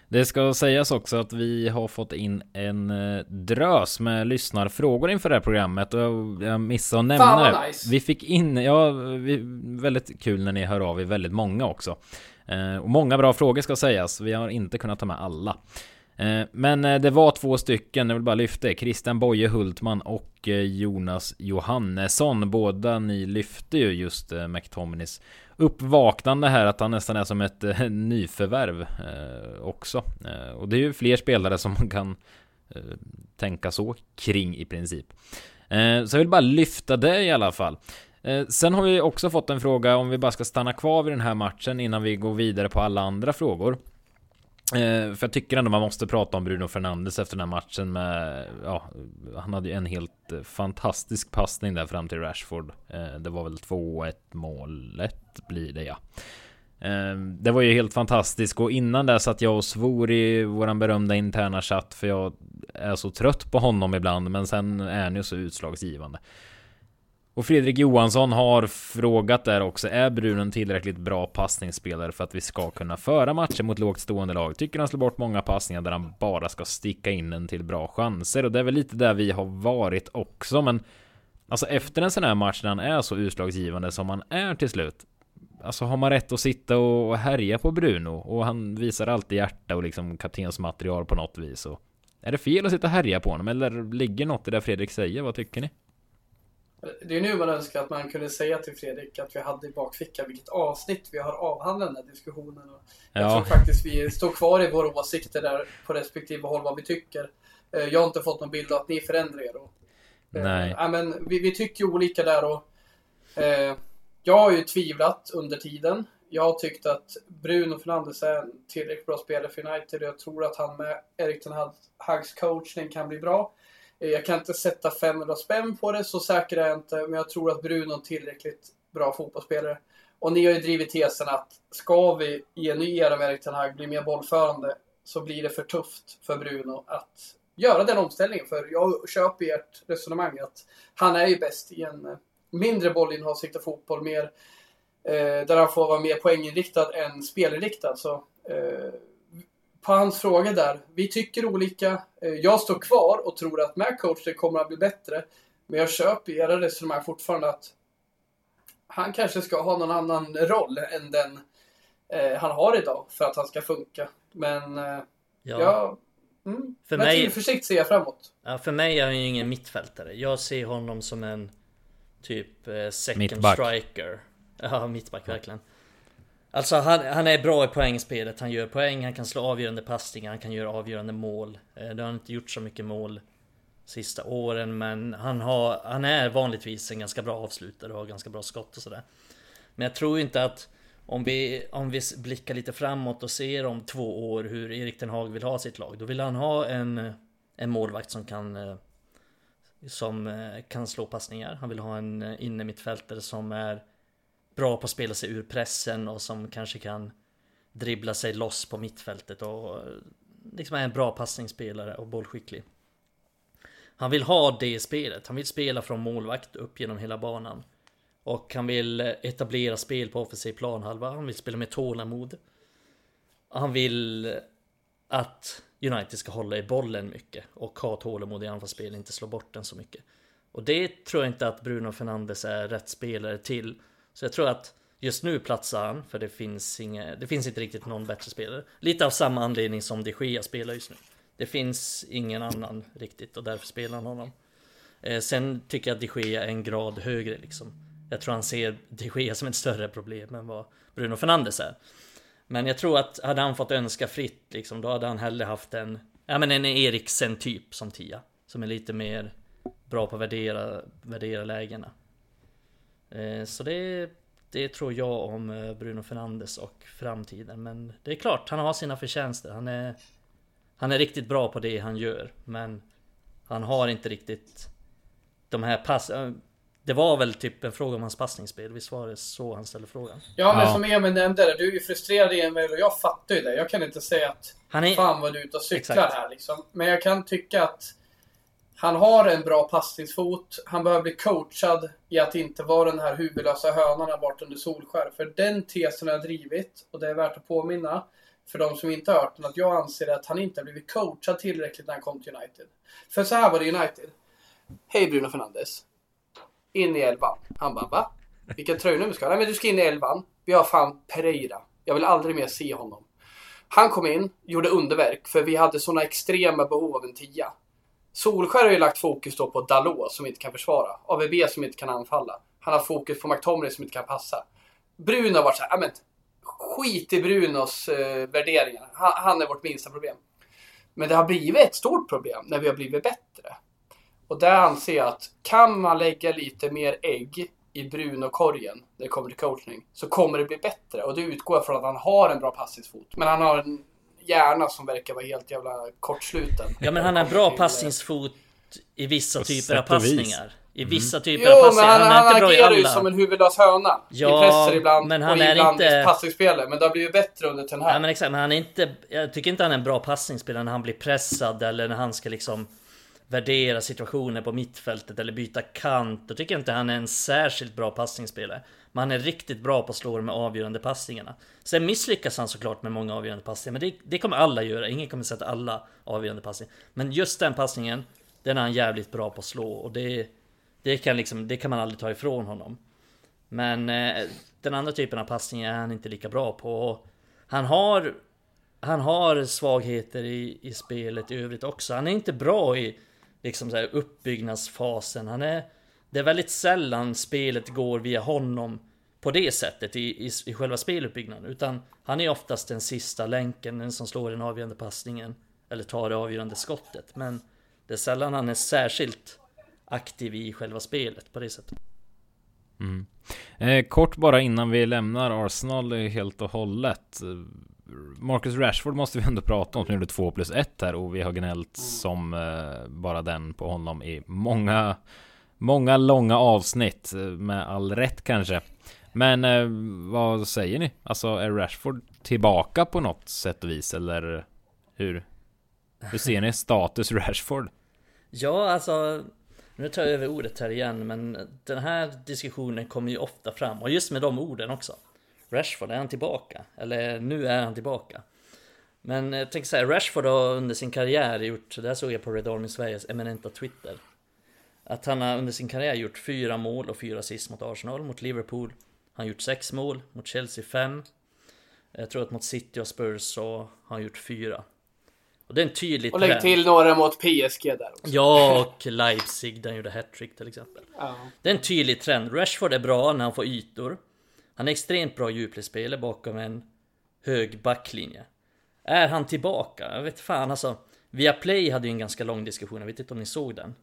Det ska sägas också att vi har fått in en eh, drös med lyssnarfrågor inför det här programmet och jag, missade att nämna Fan, det. nice. Vi fick in, ja, vi, väldigt kul när ni hör av er, väldigt många också. Eh, och många bra frågor ska sägas, vi har inte kunnat ta med alla. Eh, men eh, det var två stycken, jag vill bara lyfta det. Christian Boje Hultman och eh, Jonas Johannesson. Båda ni lyfte ju just eh, McTominays uppvaknande här att han nästan är som ett nyförvärv också. Och det är ju fler spelare som man kan tänka så kring i princip. Så jag vill bara lyfta det i alla fall. Sen har vi också fått en fråga om vi bara ska stanna kvar vid den här matchen innan vi går vidare på alla andra frågor. Eh, för jag tycker ändå man måste prata om Bruno Fernandes efter den här matchen med, ja, han hade ju en helt eh, fantastisk passning där fram till Rashford. Eh, det var väl 2-1 målet blir det ja. Det var ju helt fantastiskt och innan det satt jag och svor i våran berömda interna chatt för jag är så trött på honom ibland men sen är han ju så utslagsgivande. Och Fredrik Johansson har frågat där också, är Bruno en tillräckligt bra passningsspelare för att vi ska kunna föra matcher mot lågt stående lag? Tycker han slår bort många passningar där han bara ska sticka in den till bra chanser? Och det är väl lite där vi har varit också, men alltså efter en sån här match när han är så utslagsgivande som han är till slut, alltså har man rätt att sitta och härja på Bruno? Och han visar alltid hjärta och liksom kaptensmaterial på något vis. Och är det fel att sitta och härja på honom? Eller ligger något i det Fredrik säger? Vad tycker ni? Det är nu man önskar att man kunde säga till Fredrik att vi hade i bakfickan vilket avsnitt vi har avhandlat den här diskussionen. Och Jag Ja. tror faktiskt vi står kvar i våra åsikter där på respektive håll vad vi tycker. Eh, Jag har inte fått någon bild av att ni förändrar er. Och, eh, Nej. Ja, men vi, vi tycker olika där och eh, jag har ju tvivlat under tiden. Jag har tyckt att Bruno Fernandes är en tillräckligt bra spelare för United och jag tror att han med Erik Ten Hag- Hags coachning kan bli bra. Jag kan inte sätta 500 spänn på det, så säker är jag inte, men jag tror att Bruno är en tillräckligt bra fotbollsspelare. Och ni har ju drivit tesen att ska vi i en ny era med Erik Ten Hag bli mer bollförande så blir det för tufft för Bruno att göra den omställningen. För jag köper ert resonemang att han är ju bäst i en eh, mindre bollinnehavsriktad fotboll, mer, eh, där han får vara mer poänginriktad än spelinriktad. Så, eh, på hans fråga där, vi tycker olika. Eh, jag står kvar och tror att med coach det kommer att bli bättre. Men jag köper era resonemang fortfarande att han kanske ska ha någon annan roll än den eh, han har idag för att han ska funka. Men eh, Ja. ja, mm, För med mig- tillförsikt ser jag framåt. Ja, för mig är han ju ingen mittfältare. Jag ser honom som en typ eh, second Mittback. striker. Ja, mittback verkligen. Alltså han, han är bra i poängspelet. Han gör poäng, han kan slå avgörande passningar, han kan göra avgörande mål. Eh, Det har han inte gjort så mycket mål sista åren, men han, har, han är vanligtvis en ganska bra avslutare och har ganska bra skott och sådär. Men jag tror inte att om vi, om vi blickar lite framåt och ser om två år hur Erik Ten Hag vill ha sitt lag, då vill han ha en, en målvakt som kan eh, som eh, kan slå passningar. Han vill ha en eh, innermittfältare som är bra på att spela sig ur pressen och som kanske kan dribbla sig loss på mittfältet och eh, liksom är en bra passningsspelare och bollskicklig. Han vill ha det spelet. Han vill spela från målvakt upp genom hela banan. Och han vill eh, etablera spel på offensiv planhalva. Han vill spela med tålamod. Han vill eh, att United ska hålla i bollen mycket och ha tålamod i anfallsspel, inte slå bort den så mycket. Och det tror jag inte att Bruno Fernandes är rätt spelare till. Så jag tror att just nu platsar han, för det finns, inga, det finns inte riktigt någon bättre spelare. Lite av samma anledning som de Gea spelar just nu. Det finns ingen annan riktigt och därför spelar han honom. Eh, sen tycker jag att de Gea är en grad högre liksom. Jag tror han ser de Gea som ett större problem än vad Bruno Fernandes är. Men jag tror att hade han fått önska fritt liksom, då hade han hellre haft en, ja men en Eriksen typ som tia. Som är lite mer bra på att värdera, värdera lägena. Eh, så det, det tror jag om eh, Bruno Fernandes och framtiden. Men det är klart, han har sina förtjänster. Han är, han är riktigt bra på det han gör. Men han har inte riktigt de här pass... eh, Det var väl typ en fråga om hans passningsspel, visst var det så han ställde frågan? Ja, men Ja. som Emil nämnde, det, du är ju frustrerad Emil och jag fattar ju det. Jag kan inte säga att Han är... fan vad du är ute och cyklar Exakt. här liksom. Men jag kan tycka att han har en bra passningsfot. Han behöver bli coachad i att inte vara den här huvudlösa hönan här bort under Solskär. För den tesen har jag drivit, och det är värt att påminna för de som inte har hört den, att jag anser att han inte har blivit coachad tillräckligt när han kom till United. För så här var det i United. Hej Bruno Fernandes. In i elvan. Han bara, va? Vilken tröjnummer ska ha? Nej men du ska in i elvan. Vi har fan Pereira. Jag vill aldrig mer se honom. Han kom in, gjorde underverk, för vi hade såna extrema behov av en tia. Solskär har ju lagt fokus då på Dalot som inte kan försvara. AVB som inte kan anfalla. Han har fokus på McTominay som inte kan passa. Bruno har varit såhär, men skit i Brunos eh, värderingar. Han, han är vårt minsta problem. Men det har blivit ett stort problem när vi har blivit bättre. Och där anser jag att kan man lägga lite mer ägg i Bruno-korgen när det kommer till coachning så kommer det bli bättre. Och det utgår jag från att han har en bra passningsfot. Men han har en hjärna som verkar vara helt jävla kortsluten. Ja men han har bra passningsfot i vissa På typer av passningar. I vissa typer Jo, av men passningar. han, Han, han, är inte bra i agerar ju som en huvudlös höna. Ja, I presser ibland men han och är ibland inte- i passningsspelet. Men det har blivit bättre under Ten Hag. Ja men exakt, men han är inte... Jag tycker inte han är en bra passningsspelare när han blir pressad eller när han ska liksom värdera situationer på mittfältet eller byta kant. Då tycker jag inte han är en särskilt bra passningsspelare. Men han är riktigt bra på att slå de här avgörande passningarna. Sen misslyckas han såklart med många avgörande passningar, men det, det kommer alla göra. Ingen kommer sätta alla avgörande passningar. Men just den passningen, den är han jävligt bra på att slå och det, det, kan, liksom, det kan man aldrig ta ifrån honom. Men eh, den andra typen av passningar är han inte lika bra på. Och Han har, han har svagheter i, i spelet i övrigt också. Han är inte bra i liksom så här uppbyggnadsfasen. Han är, det är väldigt sällan spelet går via honom på det sättet i, i, i själva speluppbyggnaden. Utan han är oftast den sista länken, den som slår den avgörande passningen. Eller tar det avgörande skottet. Men det är sällan han är särskilt aktiv i själva spelet på det sättet. Mm. Eh, kort bara innan vi lämnar Arsenal eh, helt och hållet. Marcus Rashford måste vi ändå prata om som gjorde 2 plus 1 här och vi har gnällt som eh, bara den på honom i många Många långa avsnitt eh, med all rätt kanske. Men eh, vad säger ni? Alltså är Rashford tillbaka på något sätt och vis eller hur? Hur ser ni status Rashford? Ja, alltså Nu tar jag över ordet här igen, men den här diskussionen kommer ju ofta fram och just med de orden också. Rashford, är han tillbaka? Eller nu är han tillbaka. Men eh, jag tänker säga, Rashford har under sin karriär gjort, det här såg jag på Red Army Sveriges eminenta Twitter. Att han har under sin karriär gjort fyra mål och fyra assist mot Arsenal, mot Liverpool. Han har gjort sex mål, mot Chelsea fem. Jag tror att mot City och Spurs så har han gjort fyra. Och det är en tydlig Och lägg trend. till några mot PSG där också. Ja, och Leipzig, där han gjorde hattrick till exempel. Ja. Det är en tydlig trend. Rashford är bra när han får ytor. Han är extremt bra djupledsspelare bakom en hög backlinje. Är han tillbaka? Jag vet fan alltså. Viaplay hade ju en ganska lång diskussion, jag vet inte om ni såg den.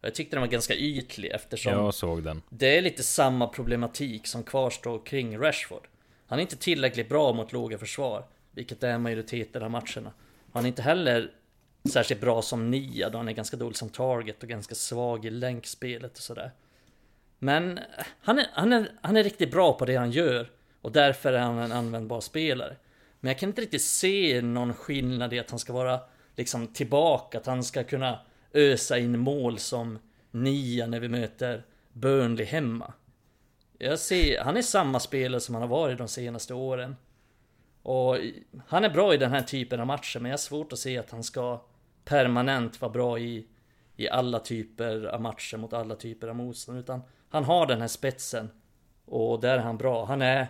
Jag tyckte den var ganska ytlig eftersom Jag såg den. det är lite samma problematik som kvarstår kring Rashford. Han är inte tillräckligt bra mot låga försvar, vilket är majoriteten av matcherna. Han är inte heller särskilt bra som nia då han är ganska dålig som target och ganska svag i länkspelet och sådär. Men han är, han, är, han är riktigt bra på det han gör och därför är han en användbar spelare. Men jag kan inte riktigt se någon skillnad i att han ska vara liksom tillbaka, att han ska kunna ösa in mål som nia när vi möter Burnley hemma. Jag ser, han är samma spelare som han har varit de senaste åren. Och han är bra i den här typen av matcher, men jag har svårt att se att han ska permanent vara bra i, i alla typer av matcher mot alla typer av motstånd. Utan han har den här spetsen. Och där är han bra. Han är...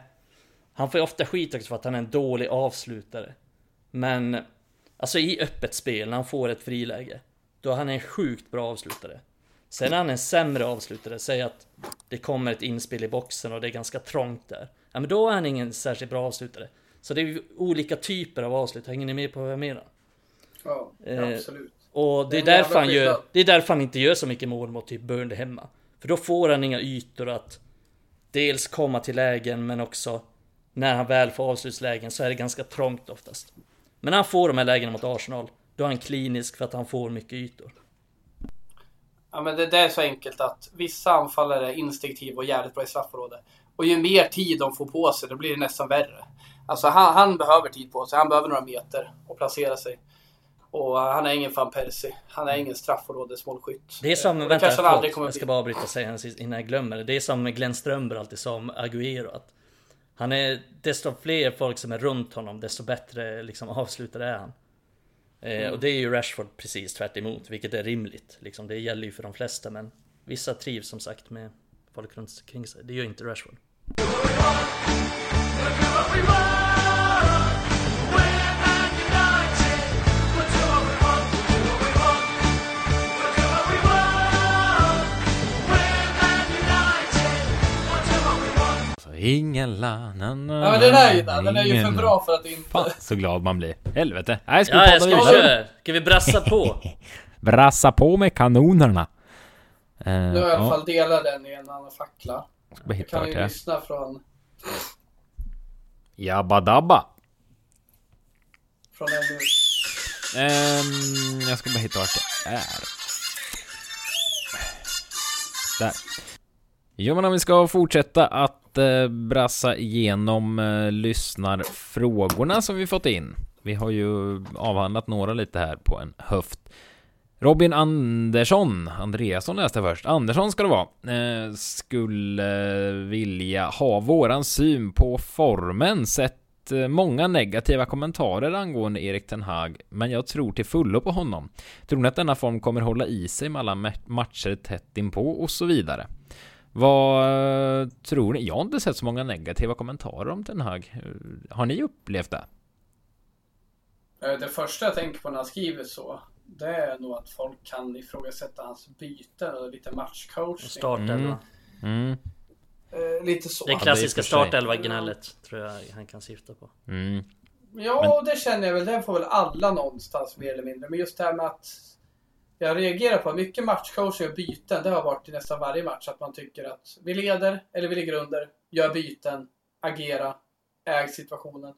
Han får ju ofta skit också för att han är en dålig avslutare. Men Alltså i öppet spel, när han får ett friläge. Då är han en sjukt bra avslutare. Sen är han en sämre avslutare, säg att det kommer ett inspel i boxen och det är ganska trångt där. Ja men då är han ingen särskilt bra avslutare. Så det är ju olika typer av avslut, hänger ni med på vad jag menar? Ja, Eh, absolut. Och det är, Det är därför han gör, det är därför han inte gör så mycket mål mot typ Burnley hemma. För då får han inga ytor att dels komma till lägen men också när han väl får avslutslägen så är det ganska trångt oftast. Men han får de här lägena mot Arsenal, då är han klinisk för att han får mycket ytor. Ja, men det, det är så enkelt att vissa anfallare är instinktiva och jävligt bra i straffområdet. Och ju mer tid de får på sig, då blir det nästan värre. Alltså han, han behöver tid på sig. Han behöver några meter och placera sig. Och han är ingen van Persie. Han är ingen straffområdesmålskytt. Det är som, det vänta, förlåt, jag ska bli. bara avbryta och säga innan jag glömmer det. Det är som Glenn Strömberg alltid sa om Agüero. Att han är, desto fler folk som är runt honom, desto bättre liksom, avslutare är han. Eh, Mm. och det är ju Rashford precis tvärt emot, vilket är rimligt. Liksom, det gäller ju för de flesta, men vissa trivs som sagt med folk runt omkring sig. Det gör inte Rashford. Ingen la, na, na, Ja men den är ju där. Den är ju för bra för att inte... Fan så glad man blir. Helvete. Nej, ska vi Ja, jag podda ska vidare? köra! Ska vi brassa på? *laughs* Brassa på med kanonerna. Eh, Nu har jag i alla ja, fall delat den i en annan fackla. ska bara Jag hitta kan vart ju jag är. lyssna från, Jabba dabba. från en. Ehm, jag ska bara hitta vart jag är. Där. Jo men om vi ska fortsätta att eh, brassa igenom eh, lyssnarfrågorna som vi fått in. Vi har ju avhandlat några lite här på en höft. Robin Andersson, Andreasson läste först. Andersson ska det vara. Eh, skulle eh, vilja ha våran syn på formen. Sett eh, många negativa kommentarer angående Erik Ten Hag, men jag tror till fullo på honom. Tror ni att denna form kommer hålla i sig med alla matcher tätt inpå och så vidare? Vad eh, tror ni? Jag har inte sett så många negativa kommentarer om Ten Hag. Eh, Har ni upplevt det? Eh, Det första jag tänker på när han skriver så, det är nog att folk kan ifrågasätta hans byten och lite matchcoachning. Startelva. Mm. Eh, lite så. Det klassiska startelva-gnället tror jag han kan syfta på. Mm. Ja, det känner jag väl. Det får väl alla någonstans mer eller mindre. Men just det här med att jag reagerar på mycket matchcoacher och byten. Det har varit i nästan varje match att man tycker att vi leder eller vi ligger under, gör byten, agera, äg situationen.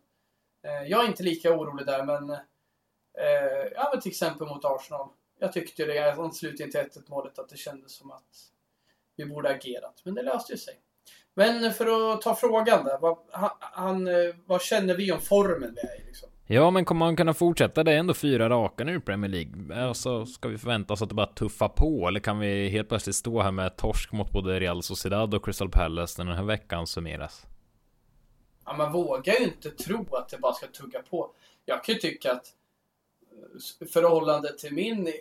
Eh, Jag är inte lika orolig där, men eh, ja, men till exempel mot Arsenal. Jag tyckte det i anslutning till 1 målet att det kändes som att vi borde agerat. Men det löste ju sig. Men för att ta frågan där. Vad, han, eh, vad känner vi om formen vi är i? Liksom? Ja, men kommer man kunna fortsätta? Det är ändå fyra raka nu i Premier League. Alltså, ska vi förvänta oss att det bara tuffar på? Eller kan vi helt plötsligt stå här med torsk mot både Real Sociedad och Crystal Palace när den här veckan summeras? Ja, man vågar ju inte tro att det bara ska tugga på. Jag kan ju tycka att eh, förhållande till min eh,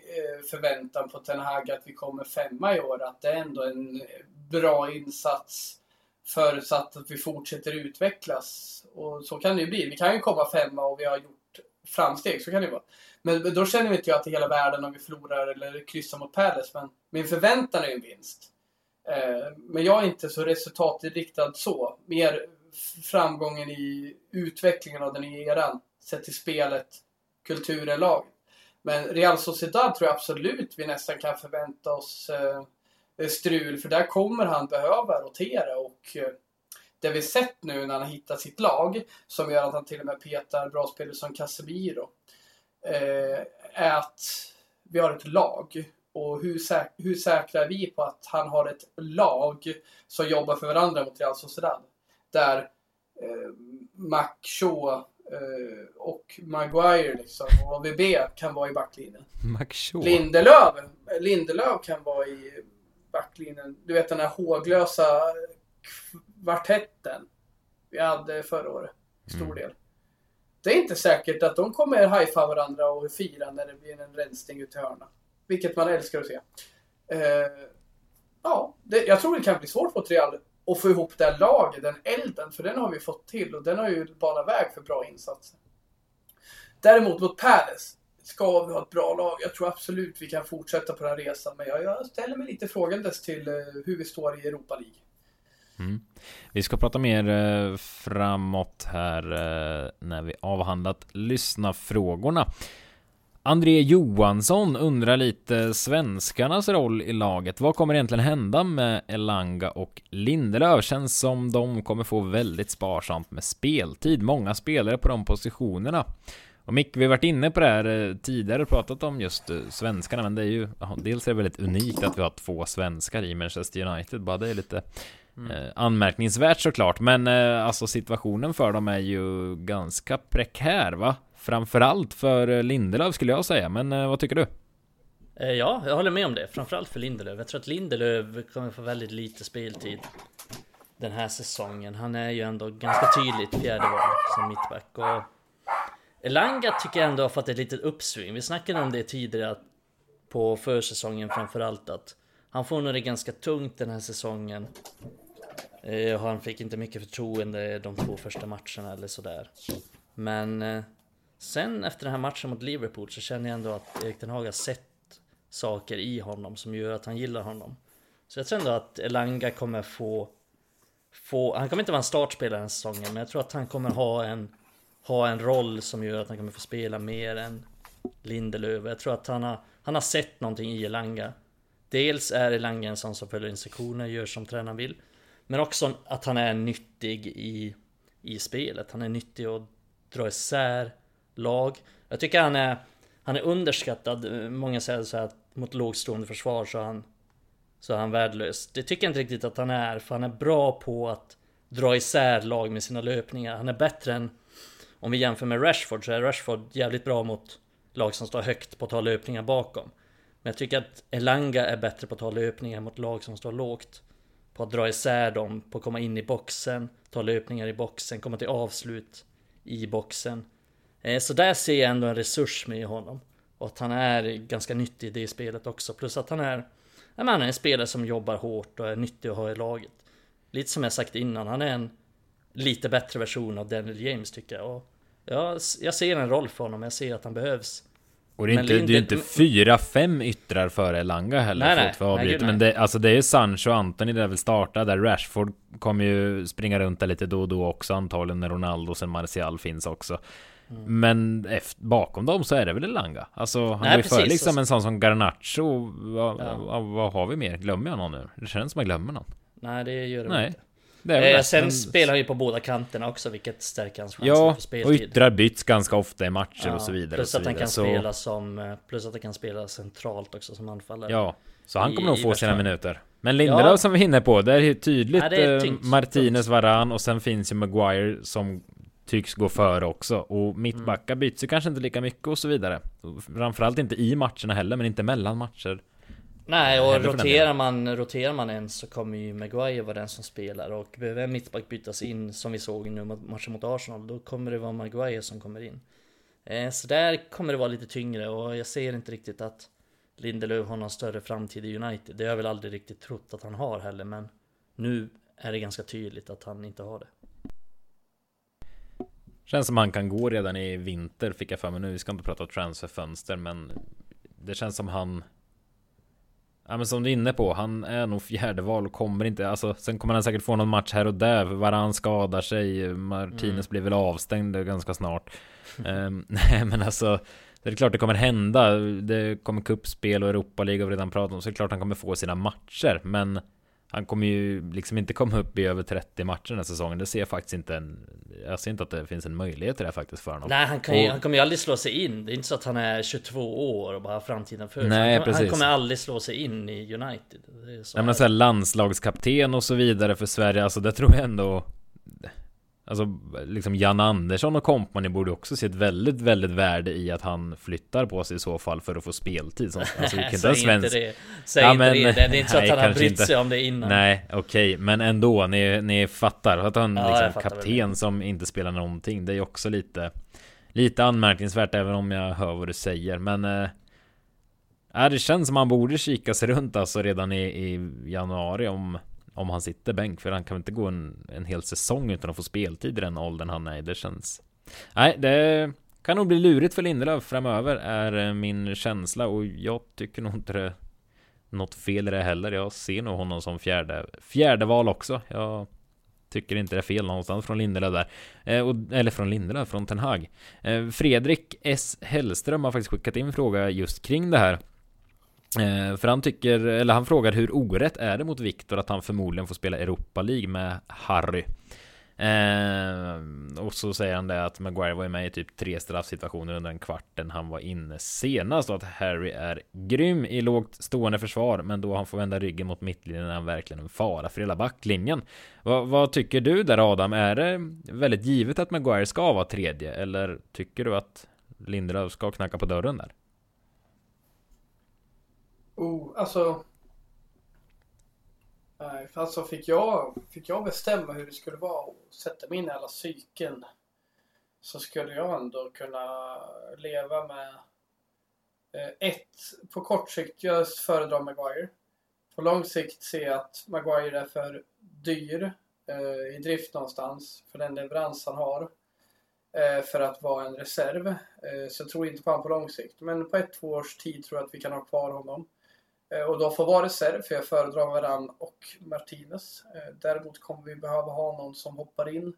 förväntan på Ten Hag att vi kommer femma i år, att det är ändå en eh, bra insats förutsatt att vi fortsätter utvecklas. Och så kan det ju bli. Vi kan ju komma femma och vi har gjort framsteg, så kan det vara. Men då känner vi inte jag att det är hela världen om vi förlorar eller kryssar mot Palace, men min förväntan är ju en vinst. Eh, men jag är inte så resultatinriktad så. Mer framgången i utvecklingen av den nya eran. Sett till spelet, kulturen, laget. Men Real Sociedad tror jag absolut vi nästan kan förvänta oss eh, strul. För där kommer han behöva rotera. Och eh, det vi sett nu när han hittat sitt lag, som gör att han till och med petar bra spelare som Casemiro, eh, är att vi har ett lag. Och hur, säk- hur säkra är vi på att han har ett lag som jobbar för varandra mot Real Sociedad? Där eh, Mac Shaw eh, och Maguire liksom, och AVB kan vara i backlinjen. McShaw? Lindelöf, Lindelöf kan vara i backlinjen. Du vet den här håglösa kvartetten vi hade förra året. Stor Mm. del. Det är inte säkert att de kommer high varandra och fira när det blir en rensning ut till hörna. Vilket man älskar att se. Eh, ja, det, jag tror det kan bli svårt mot Real att få ihop det här laget, den elden. För den har vi fått till och den har ju banat väg för bra insatser. Däremot mot Palace ska vi ha ett bra lag. Jag tror absolut vi kan fortsätta på den här resan. Men jag, jag ställer mig lite frågandes till eh, hur vi står i Europa League. Mm. Vi ska prata mer eh, framåt här eh, när vi avhandlat lyssna frågorna. André Johansson undrar lite svenskarnas roll i laget. Vad kommer egentligen hända med Elanga och Lindelöf? Känns som de kommer få väldigt sparsamt med speltid. Många spelare på de positionerna. Och Mick, vi har varit inne på det här eh, tidigare, pratat om just eh, svenskarna, men det är ju dels är det väldigt unikt att vi har två svenskar i Manchester United, bara det är lite mm. eh, anmärkningsvärt såklart, men eh, alltså situationen för dem är ju ganska prekär, va? Framförallt för Lindelöf skulle jag säga, men eh, vad tycker du? Ja, jag håller med om det. Framförallt för Lindelöf. Jag tror att Lindelöf kommer få väldigt lite speltid den här säsongen. Han är ju ändå ganska tydligt fjärde val som mittback. Och Elanga tycker jag ändå har fått ett litet uppsving. Vi snackade om det tidigare på försäsongen framförallt att han får nog det ganska tungt den här säsongen. Eh, han fick inte mycket förtroende de två första matcherna eller sådär. Men eh, sen efter den här matchen mot Liverpool så känner jag ändå att Erik Ten Hag har sett saker i honom som gör att han gillar honom. Så jag tror ändå att Elanga kommer få, få han kommer inte vara en startspelare den här säsongen, men jag tror att han kommer ha en ha en roll som gör att han kommer få spela mer än Lindelöf. Jag tror att han har, han har sett någonting i Elanga. Dels är Elanga en sån som följer instruktioner, gör som tränaren vill. Men också att han är nyttig i, i spelet. Han är nyttig att dra isär lag. Jag tycker han är, han är underskattad. Många säger så här att mot lågstående försvar så är han, så är han värdelös. Det tycker jag inte riktigt att han är, för han är bra på att dra isär lag med sina löpningar. Han är bättre än om vi jämför med Rashford så är Rashford jävligt bra mot lag som står högt på att ta löpningar bakom. Men jag tycker att Elanga är bättre på att ta löpningar mot lag som står lågt. På att dra isär dem, på att komma in i boxen, ta löpningar i boxen, komma till avslut i boxen. Eh, så där ser jag ändå en resurs med honom. Och att han är ganska nyttig i det spelet också. Plus att han är, han är en spelare som jobbar hårt och är nyttig att ha i laget. Lite som jag sagt innan, han är en lite bättre version av Daniel James tycker jag. Och jag, jag ser en roll för honom, jag ser att han behövs. Och det är, inte, det är inte fyra, fem yttrar före Elanga heller nej, nej, för nej, Men det, alltså det är Sancho och Antoni där vill starta där Rashford kommer ju springa runt där lite då och då också antagligen när Ronaldo och sen Martial finns också. Mm. Men efter, bakom dem så är det väl Elanga. Alltså han går före liksom en sån som Garnacho. Vad, ja. vad, vad, har vi mer? Glömmer jag någon nu? Det känns som jag glömmer någon. Nej det gör det Nej. inte. Eh, sen men... spelar han ju på båda kanterna också, vilket stärker hans chanser ja, för speltid. och yttrar byts ganska ofta i matcher ja, och så vidare. Plus att han kan så... spela som... Eh, plus att han kan spela centralt också som anfallare. Ja, så han kommer nog få sina minuter. Men Lindelöf ja. som vi är inne på, det är tydligt ja, är eh, Martinez, Varan och sen finns ju Maguire som tycks gå före också. Och mittbackar mm. byts ju kanske inte lika mycket och så vidare. Framförallt inte i matcherna heller, men inte mellan matcher. Nej, och roterar man, roterar man en så kommer ju Maguire vara den som spelar och behöver en mittback bytas in som vi såg nu matchen mot Arsenal, då kommer det vara Maguire som kommer in. Eh, så där kommer det vara lite tyngre och jag ser inte riktigt att Lindelöf har någon större framtid i United. Det har jag väl aldrig riktigt trott att han har heller, men nu är det ganska tydligt att han inte har det. Känns som han kan gå redan i vinter fick jag för mig nu. Vi ska inte prata transferfönster, men det känns som han Ja men som du är inne på, han är nog fjärde val och kommer inte, alltså sen kommer han säkert få någon match här och där, Varann skadar sig, Martinez mm. blir väl avstängd ganska snart. um, *laughs* nej men alltså, det är klart det kommer hända, det kommer kuppspel och Europa League har vi redan pratat om, så det är klart han kommer få sina matcher, men han kommer ju liksom inte komma upp i över 30 matcher den här säsongen. Det ser jag faktiskt inte en... Jag ser inte att det finns en möjlighet till det faktiskt för honom. Nej, han, kan ju, och, han kommer ju aldrig slå sig in. Det är inte så att han är 22 år och bara har framtiden för sig. Han, han, kommer aldrig slå sig in i United. Nej, men så här, landslagskapten och så vidare för Sverige. Alltså det tror jag ändå... Alltså liksom Jan Andersson och kompani borde också se ett väldigt, väldigt värde i att han flyttar på sig i så fall för att få speltid. Som, alltså, *laughs* Säg inte svensk... det. Säg ja, men, inte det. Det är inte så nej, att han har brytt sig om det innan. Nej, okej, okay, men ändå. Ni, ni fattar att han ja, liksom kapten som inte spelar någonting. Det är också lite, lite anmärkningsvärt även om jag hör vad du säger. Men äh, det känns som man borde kika sig runt alltså redan i, i januari om om han sitter bänk. För han kan inte gå en, en hel säsong utan att få speltid i den åldern han är i. Det känns... Nej, det kan nog bli lurigt för Lindelöf framöver är eh, min känsla och jag tycker nog inte det något fel i det heller. Jag ser nog honom som fjärde, fjärde val också. Jag tycker inte det är fel någonstans från Lindelöf där. Eh, och, eller från Lindelöf, från Ten Hag. Eh, Fredrik S. Hellström har faktiskt skickat in fråga just kring det här. Eh, för han tycker, eller han frågar hur orätt är det mot Viktor att han förmodligen får spela Europa League med Harry? Eh, och så säger han det att Maguire var med i typ tre straffsituationer under den kvarten han var inne senast och att Harry är grym i lågt stående försvar men då han får vända ryggen mot mittlinjen är han verkligen en fara för hela backlinjen. Va, vad tycker du där Adam? Är det väldigt givet att Maguire ska vara tredje eller tycker du att Lindelöf ska knacka på dörren där? Oh, alltså Nej, för alltså fick jag, fick jag bestämma hur det skulle vara och sätta mig in i alla psyken så skulle jag ändå kunna leva med eh, ett, på kort sikt, jag föredrar Maguire. På lång sikt ser jag att Maguire är för dyr eh, i drift någonstans för den leverans han har eh, för att vara en reserv. Eh, så jag tror inte på honom på lång sikt. Men på ett, två års tid tror jag att vi kan ha kvar honom. Eh, och då får vara reserv, för jag föredrar Varann och Martinez. Eh, däremot kommer vi behöva ha någon som hoppar in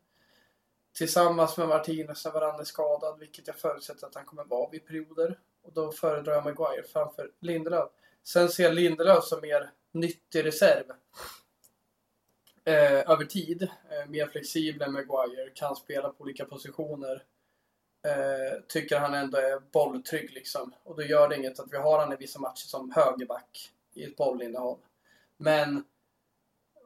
tillsammans med Martinez när Varann är skadad, vilket jag förutsätter att han kommer vara vid perioder. Och då föredrar jag Maguire framför Lindelöf. Sen ser jag Lindelöf som mer nyttig reserv. Eh, över tid. Eh, mer flexibel än Maguire, kan spela på olika positioner. Eh, tycker han ändå är bolltrygg liksom. Och då gör det inget att vi har han i vissa matcher som högerback i ett bollinnehav. Men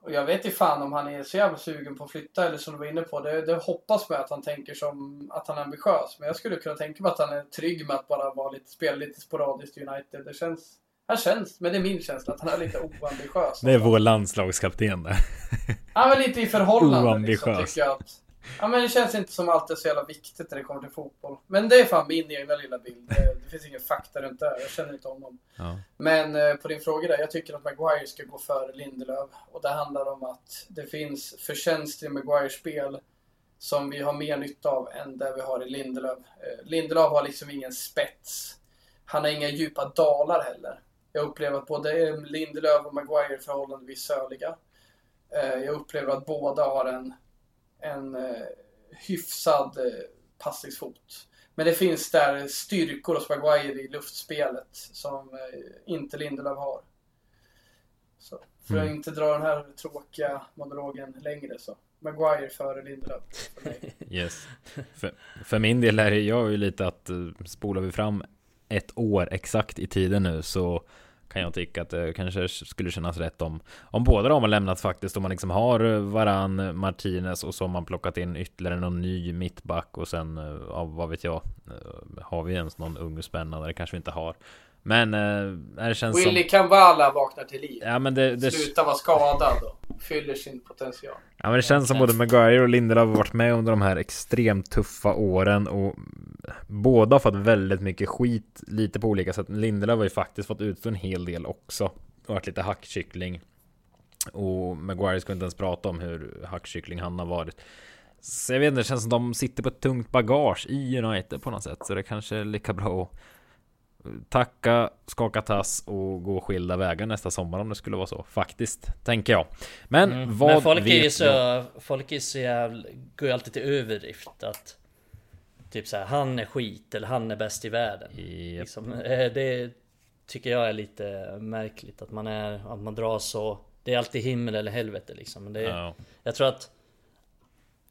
och jag vet inte fan om han är så jävla sugen på att flytta eller som du var inne på. Det, det hoppas med att han tänker som att han är ambitiös. Men jag skulle kunna tänka mig att han är trygg med att bara vara lite, spela lite sporadiskt i United. Det känns... Han känns, men det är min känsla, att han är lite oambitiös. Det är vår landslagskapten där. Han är lite i förhållande Oambitiös. liksom, tycker jag. Att, ja men det känns inte som alltid så jävla viktigt när det kommer till fotboll. Men det är fan min egna lilla bild. Det, det finns ingen fakta runt det här. Jag känner inte honom. Ja. Men eh, på din fråga där, jag tycker att Maguire ska gå före Lindelöf. Och det handlar om att det finns förtjänster i Maguires spel som vi har mer nytta av än det vi har i Lindelöf. Eh, Lindelöf har liksom ingen spets. Han har inga djupa dalar heller. Jag upplever att både Lindelöf och Maguire är förhållandevis söliga. Eh, jag upplever att båda har en, en eh, hyfsad eh, passningsfot. Men det finns där styrkor hos Maguire i luftspelet som eh, inte Lindelöf har. Så, för att Mm. inte dra den här tråkiga monologen längre så. Maguire före Lindelöf för mig. *laughs* Yes. För, för min del är jag ju lite att spolar vi fram ett år exakt i tiden nu så kan jag tycka att det kanske skulle kännas rätt om om båda de har lämnat faktiskt om man liksom har Varann, Martinez och så har man plockat in ytterligare någon ny mittback och sen eh, ja, vad vet jag eh, har vi ens någon ung spännande det kanske vi inte har men eh, det känns som Willy Kambala vaknar till liv. ja men det, det, Slutar vara skadad och fyller sin potential. Ja men det känns som både Maguire och Lindelöf har varit med under de här extremt tuffa åren och båda har fått väldigt mycket skit lite på olika sätt. Lindelöf har ju faktiskt fått utstå en hel del också och varit lite hackkyckling. Och Maguire ska inte ens prata om hur hackkyckling han har varit. Så jag vet inte, det känns som de sitter på ett tungt bagage i United på något sätt. Så det kanske är lika bra att tacka, skaka tass och gå skilda vägar nästa sommar om det skulle vara så. Faktiskt, tänker jag. Men Mm. vad Men folk är ju vet så, jag? folk är så jävla, går ju alltid till överdrift att Typ så här, han är skit eller han är bäst i världen. Japp. Liksom, eh, det tycker jag är lite märkligt att man är, att man drar så Det är alltid himmel eller helvete liksom. Men det är, Ja. Jag tror att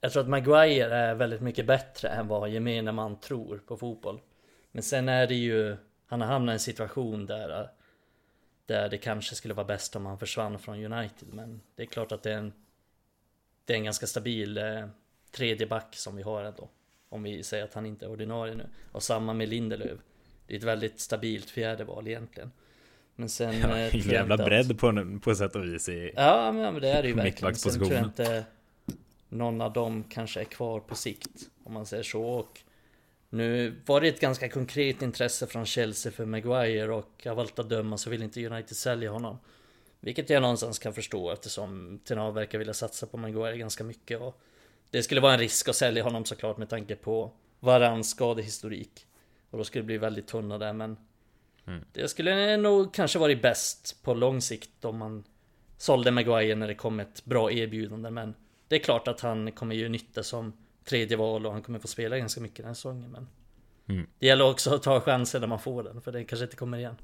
Jag tror att Maguire är väldigt mycket bättre än vad gemene man tror på fotboll. Men sen är det ju Han har hamnat i en situation där Där det kanske skulle vara bäst om han försvann från United. Men det är klart att det är en Det är en ganska stabil eh, tredje back som vi har ändå. Om vi säger att han inte är ordinarie nu. Och samma med Lindelöf. Det är ett väldigt stabilt fjärde val egentligen. Men sen... eh, tror jag Jävla att- bredd på, en- på sätt och vis i... Ja men det är det ju verkligen. Sen tror jag inte någon av dem kanske är kvar på sikt. Om man säger så. Och nu var det ett ganska konkret intresse från Chelsea för Maguire och av allt att döma så vill inte United sälja honom. Vilket jag någonstans kan förstå eftersom Ten verkar vilja satsa på Maguire ganska mycket. Och det skulle vara en risk att sälja honom såklart med tanke på varans skadehistorik. Och då skulle det bli väldigt tunna där men Det skulle nog kanske varit bäst på lång sikt om man sålde Maguire när det kom ett bra erbjudande men Det är klart att han kommer ju nytta som tredje val och han kommer få spela ganska mycket den här säsongen men Mm. Det gäller också att ta chansen när man får den för det kanske inte kommer igen.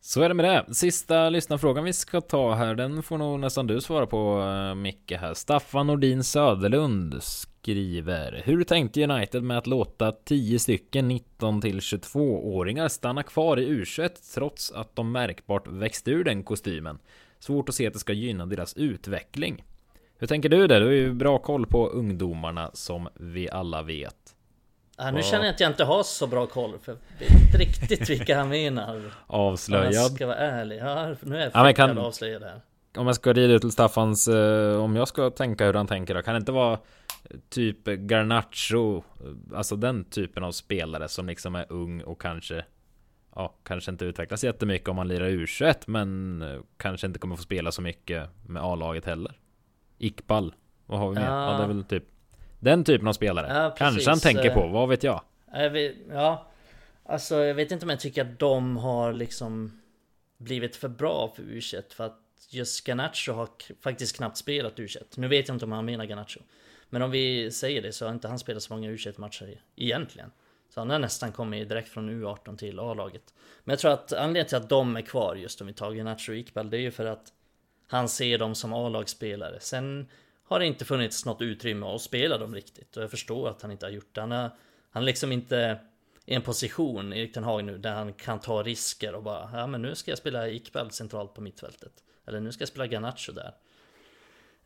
Så är det med det. Sista lyssnarfrågan vi ska ta här, den får nog nästan du svara på uh, Micke här. Staffan Nordin Söderlund skriver Hur tänkte United med att låta 10 stycken 19 till 22-åringar stanna kvar i U21 trots att de märkbart växte ur den kostymen? Svårt att se att det ska gynna deras utveckling. Hur tänker du där? Du har ju bra koll på ungdomarna som vi alla vet. Ja, nu känner jag att jag inte har så bra koll för jag vet inte riktigt vilka han menar. Om jag Avslöjad. ska vara ärlig. Ja, nu är jag Ja, men kan... avslöjad här. om jag ska rida ut till Staffans, eh, om jag ska tänka hur han tänker då, kan det inte vara eh, typ Garnacho, eh, alltså den typen av spelare som liksom är ung och kanske Ja, kanske inte utvecklas jättemycket om man lirar U21 men kanske inte kommer få spela så mycket med A-laget heller. Iqbal, vad har vi mer? Ja. Ja. det är väl typ den typen av spelare. Ja, kanske han tänker på, vad vet jag? Vet, ja, alltså jag vet inte om jag tycker att de har liksom blivit för bra för U21 för att just Garnacho har faktiskt knappt spelat U21. Nu vet jag inte om han menar Garnacho. Men om vi säger det så har inte han spelat så många U21-matcher egentligen. Så han har nästan kommit direkt från U18 till A-laget. Men jag tror att anledningen till att de är kvar just om vi tar Garnacho och Iqbal det är ju för att han ser dem som A-lagsspelare. Sen har det inte funnits något utrymme att spela dem riktigt. Och jag förstår att han inte har gjort det. Han är, han är liksom inte i en position, Erik Ten Hag nu, där han kan ta risker och bara Ja men nu ska jag spela Iqbal centralt på mittfältet. Eller nu ska jag spela Garnacho där.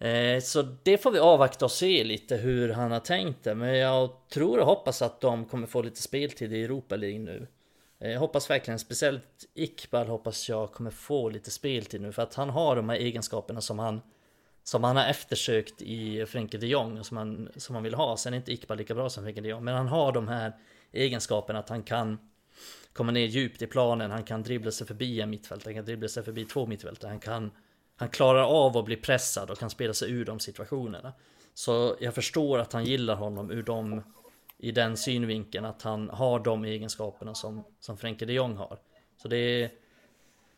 Eh, så det får vi avvakta och se lite hur han har tänkt det. Men jag tror och hoppas att de kommer få lite speltid i Europa League nu. Jag hoppas verkligen, speciellt Iqbal hoppas jag kommer få lite speltid nu. För att han har de här egenskaperna som han som han har eftersökt i Frenkie de Jong och som han, som han vill ha. Sen är inte Iqbal lika bra som Frenkie de Jong. Men han har de här egenskaperna att han kan komma ner djupt i planen. Han kan dribbla sig förbi en mittfältare. Han kan dribbla sig förbi två mittfältare. Han kan han klarar av att bli pressad och kan spela sig ur de situationerna. Så jag förstår att han gillar honom ur de i den synvinkeln att han har de egenskaperna som, som Frenkie de Jong har. Så det,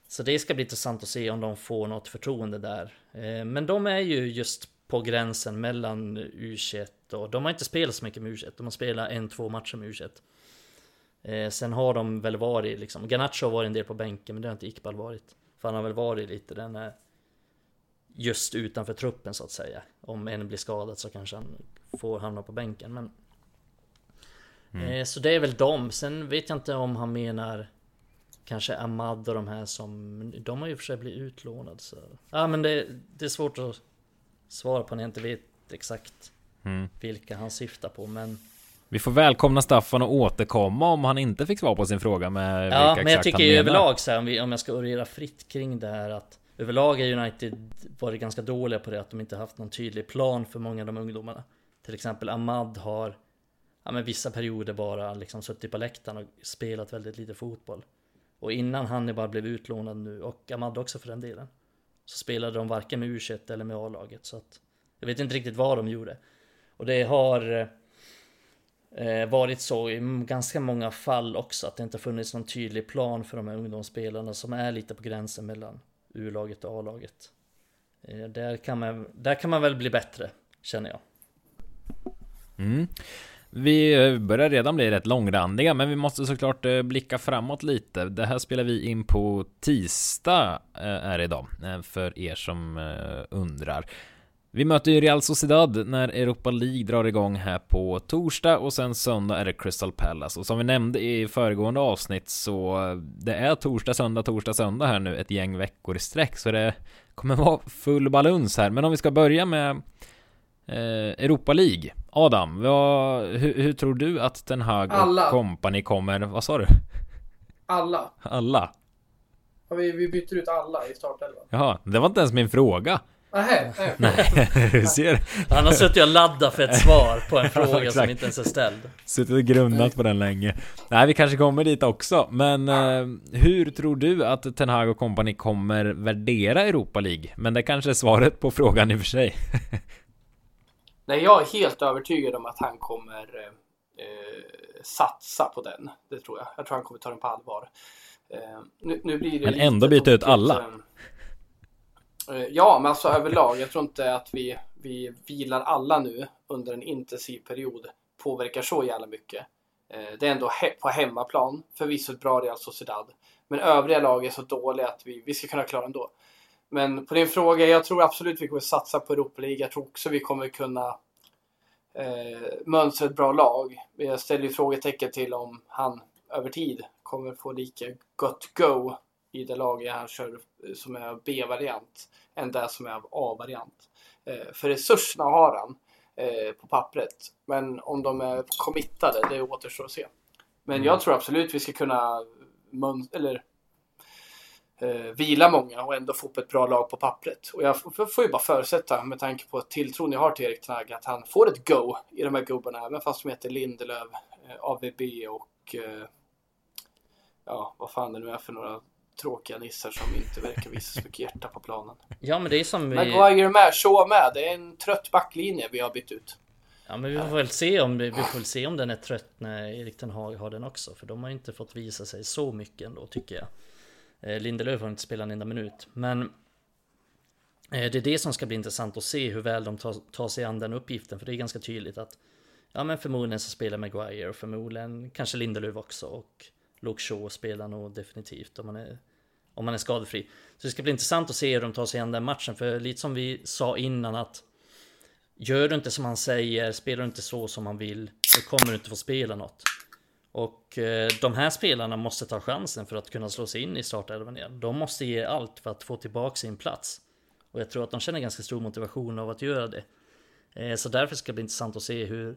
så det ska bli intressant att se om de får något förtroende där. Eh, Men de är ju just på gränsen mellan U21 och de har inte spelat så mycket med U21. De har spelat en, två matcher med U21. Eh, Sen har de väl varit liksom, Garnacho har varit en del på bänken men det har inte Iqbal varit. För han har väl varit lite den här just utanför truppen så att säga. Om en blir skadad så kanske han får hamna på bänken. Men eh, Så det är väl dem. Sen vet jag inte om han menar Kanske Ahmad och de här som De har ju för sig blivit utlånade så Ja men det, det är svårt att Svara på när jag inte vet exakt Mm. Vilka han syftar på men Vi får välkomna Staffan och återkomma om han inte fick svar på sin fråga med vilka Ja, men jag exakt tycker han menar. överlag så här, om, vi, om jag ska orera fritt kring det här att Överlag är United varit ganska dåliga på det att de inte haft någon tydlig plan för många av de ungdomarna Till exempel Ahmad har Ja men vissa perioder bara liksom suttit på läktaren och spelat väldigt lite fotboll Och innan Hannibal blev utlånad nu och Ahmad också för den delen Så spelade de varken med U21 eller med A-laget så att Jag vet inte riktigt vad de gjorde Och det har eh, varit så i ganska många fall också att det inte funnits någon tydlig plan för de här ungdomsspelarna som är lite på gränsen mellan U-laget och A-laget. Eh, där, kan man, där kan man väl bli bättre, känner jag. Mm. Vi eh, börjar redan bli rätt långrandiga, men vi måste såklart eh, blicka framåt lite. Det här spelar vi in på tisdag eh, är det idag, för er som undrar. Vi möter ju Real Sociedad när Europa League drar igång här på torsdag och sen söndag är det Crystal Palace. Och som vi nämnde i föregående avsnitt så det är torsdag, söndag, torsdag, söndag här nu ett gäng veckor i sträck. Så det kommer vara full baluns här. Men om vi ska börja med Europa League. Adam, vad, hur, hur tror du att Ten Hag Alla. och company kommer, vad sa du? Alla. Alla? Ja, vi, vi byter ut alla i startelvan. Jaha, det var inte ens min fråga. Nähä, *laughs* nej. Nej, *laughs* du ser. Han har suttit och laddat för ett svar på en *laughs* fråga som exakt. inte ens är ställd. Suttit och grundat på den länge. Nej, vi kanske kommer dit också. Men eh, hur tror du att Ten Hag och company kommer värdera Europa League? Men det kanske är svaret på frågan i och för sig. Nej, jag är helt övertygad om att han kommer eh, satsa på den. Det tror jag. Jag tror han kommer ta den på allvar. Eh, nu, nu blir det Men ändå byta ut alla. eh, eh, Ja, men alltså överlag. Jag tror inte att vi, vi vilar alla nu under en intensiv period påverkar så jävla mycket. Eh, Det är ändå he på hemmaplan. Förvisso ett bra Real Sociedad. Men övriga lag är så dåliga att vi, vi ska kunna klara ändå. Men på din fråga, jag tror absolut vi kommer satsa på Europa League. Jag tror också vi kommer kunna eh, mönstra ett bra lag. Men Jag ställer ju frågetecken till om han över tid kommer få lika gott go i det laget han kör som är B-variant än det som är av A-variant. Eh, för resurserna har han eh, på pappret. Men om de är committade, det återstår att se. Men jag tror absolut vi ska kunna eller, eh, vila många och ändå få upp ett bra lag på pappret. Och jag får ju bara förutsätta, med tanke på tilltron jag har till Erik Tnag, att han får ett go i de här gubbarna, även fast de heter Lindelöf, eh, AVB och eh, ja, vad fan det nu är för några tråkiga nissar som inte verkar visa så mycket hjärta på planen. Ja men det är som. Maguire med, Shaw med. Det är en trött backlinje vi har bytt ut. Ja men vi får väl se om, vi får väl se om den är trött när Erik Ten Hag har den också. För de har inte fått visa sig så mycket ändå tycker jag. Eh, Lindelöf har inte spelat en enda minut. Men eh, det är det som ska bli intressant att se hur väl de tar, tar sig an den uppgiften. För det är ganska tydligt att ja men förmodligen så spelar Maguire och förmodligen kanske Lindelöf också. Och Luke Shaw spelar nog definitivt om man är om man är skadefri. Så det ska bli intressant att se hur de tar sig an den matchen. För lite som vi sa innan att Gör du inte som han säger, spelar du inte så som han vill, då kommer du inte få spela något. Och eh, de här spelarna måste ta chansen för att kunna slå sig in i startelvan igen. De måste ge allt för att få tillbaka sin plats. Och jag tror att de känner ganska stor motivation av att göra det. Eh, så därför ska det bli intressant att se hur,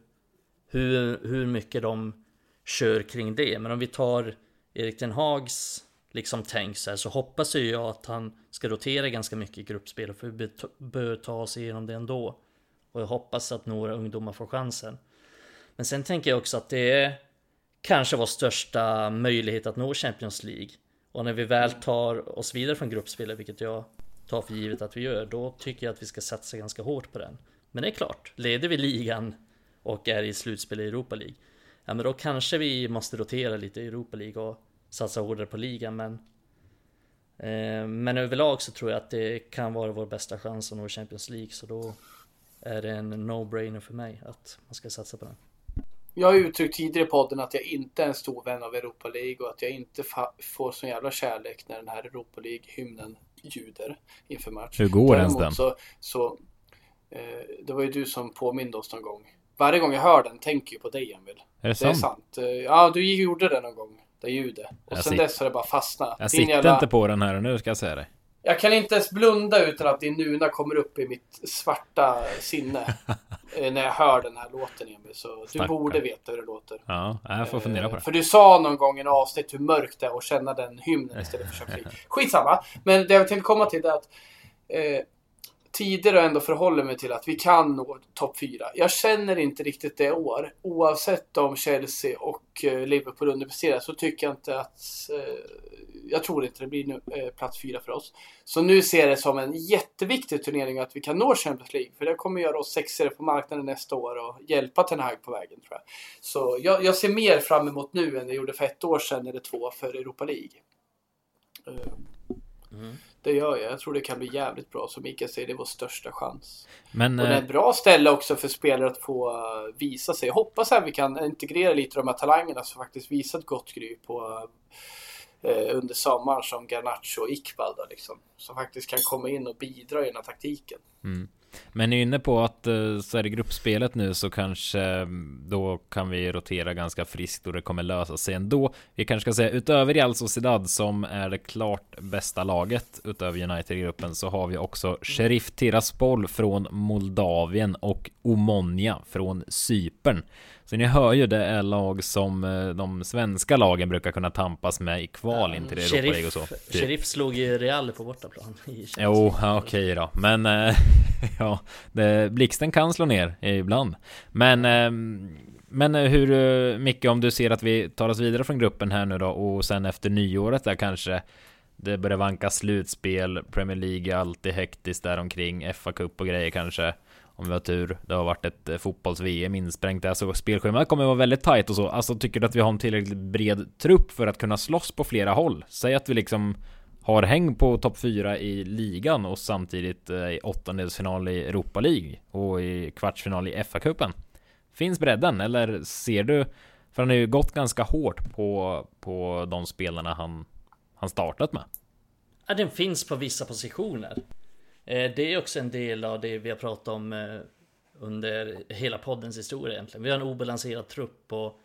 hur, hur mycket de kör kring det. Men om vi tar Erik Den Hags liksom tänk så här så hoppas ju jag att han ska rotera ganska mycket i gruppspel för vi bör- bör ta oss igenom det ändå. Och jag hoppas att några ungdomar får chansen. Men sen tänker jag också att det är kanske vår största möjlighet att nå Champions League. Och när vi väl tar oss vidare från gruppspelet, vilket jag tar för givet att vi gör, då tycker jag att vi ska satsa ganska hårt på den. Men det är klart, leder vi ligan och är i slutspel i Europa League, ja men då kanske vi måste rotera lite i Europa League och satsa hårdare på ligan. Men, eh, men överlag så tror jag att det kan vara vår bästa chans att nå Champions League. Så då är det en no-brainer för mig att man ska satsa på den. Jag har uttryckt tidigare i podden att jag inte är en stor vän av Europa League och att jag inte får sån jävla kärlek när den här Europa League-hymnen ljuder inför match. Hur går ens den? Så, så, eh, det var ju du som påminde oss någon gång. Varje gång jag hör den tänker jag på dig Emil. Är det Det är sant? sant. Eh, Ja, du gjorde det någon gång. Det ljudet. Och Jag sen sit- dess har det bara fastnat. Jag Din sitter jävla- inte på den här nu ska jag säga dig. Jag kan inte ens blunda utan att din nuna kommer upp i mitt svarta sinne. *laughs* eh, när jag hör den här låten Emil. Så du Stackarn. borde veta hur det låter. Ja, jag får fundera på Eh, det. För du sa någon gång i en avsnitt hur mörkt det är att känna den hymnen istället för League. *laughs* Skitsamma. Men det jag tänkte komma till är att eh, tider har ändå förhåller mig till att vi kan nå topp 4. Jag känner inte riktigt det år. Oavsett om Chelsea och eh, Liverpool underpresterar så tycker jag inte att... Eh, jag tror inte det blir nu, eh, plats 4 för oss. Så nu ser det som en jätteviktig turnering att vi kan nå Champions League. För det kommer göra oss sexare på marknaden nästa år och hjälpa Ten Hag på vägen tror jag. Så jag, jag ser mer fram emot nu än jag gjorde för ett år sedan eller två för Europa League. Eh, Mm. Det gör jag. Jag tror det kan bli jävligt bra. Som Mikael säger, det är vår största chans. Men Och det är eh, ett bra ställe också för spelare att få visa sig. Jag hoppas att vi kan integrera lite av de här talangerna som faktiskt visat gott gry på eh, under sommaren som Garnacho och Iqbal då, liksom. Som faktiskt kan komma in och bidra i den här taktiken. Men är inne på att eh, så är det gruppspelet nu så kanske mm, då kan vi rotera ganska friskt och det kommer lösa sig ändå. Vi kanske ska säga utöver Real Sociedad som är det klart bästa laget utöver United-gruppen så har vi också Sheriff Tiraspol från Moldavien och Omonia från Cypern. Så ni hör ju det är lag som eh, de svenska lagen brukar kunna tampas med i kval in till Europa League och så. Typ. Sheriff slog ju Real på bortaplan. Jo, okej då. Men eh, *laughs* ja, det, blixten kan slå ner ibland. Men, eh, men eh, hur mycket om du ser att vi tar oss vidare från gruppen här nu då och sen efter nyåret där kanske Det börjar vanka slutspel, Premier League är alltid hektiskt där omkring, FA-cup och grejer kanske. Om vi har tur. Det har varit ett eh, fotbolls-VM insprängt. Alltså, där, så spelschemat kommer vara väldigt tight och så. Alltså tycker du att vi har en tillräckligt bred trupp för att kunna slåss på flera håll? Säg att vi liksom har häng på topp 4 i ligan och samtidigt eh, i åttondelsfinal i Europa League och i kvartsfinal i FA-cupen. Finns bredden eller ser du? För han har ju gått ganska hårt på, på de spelarna han, han startat med. Ja, den finns på vissa positioner. Eh, det är också en del av det vi har pratat om eh, under hela poddens historia egentligen. Vi har en obalanserad trupp och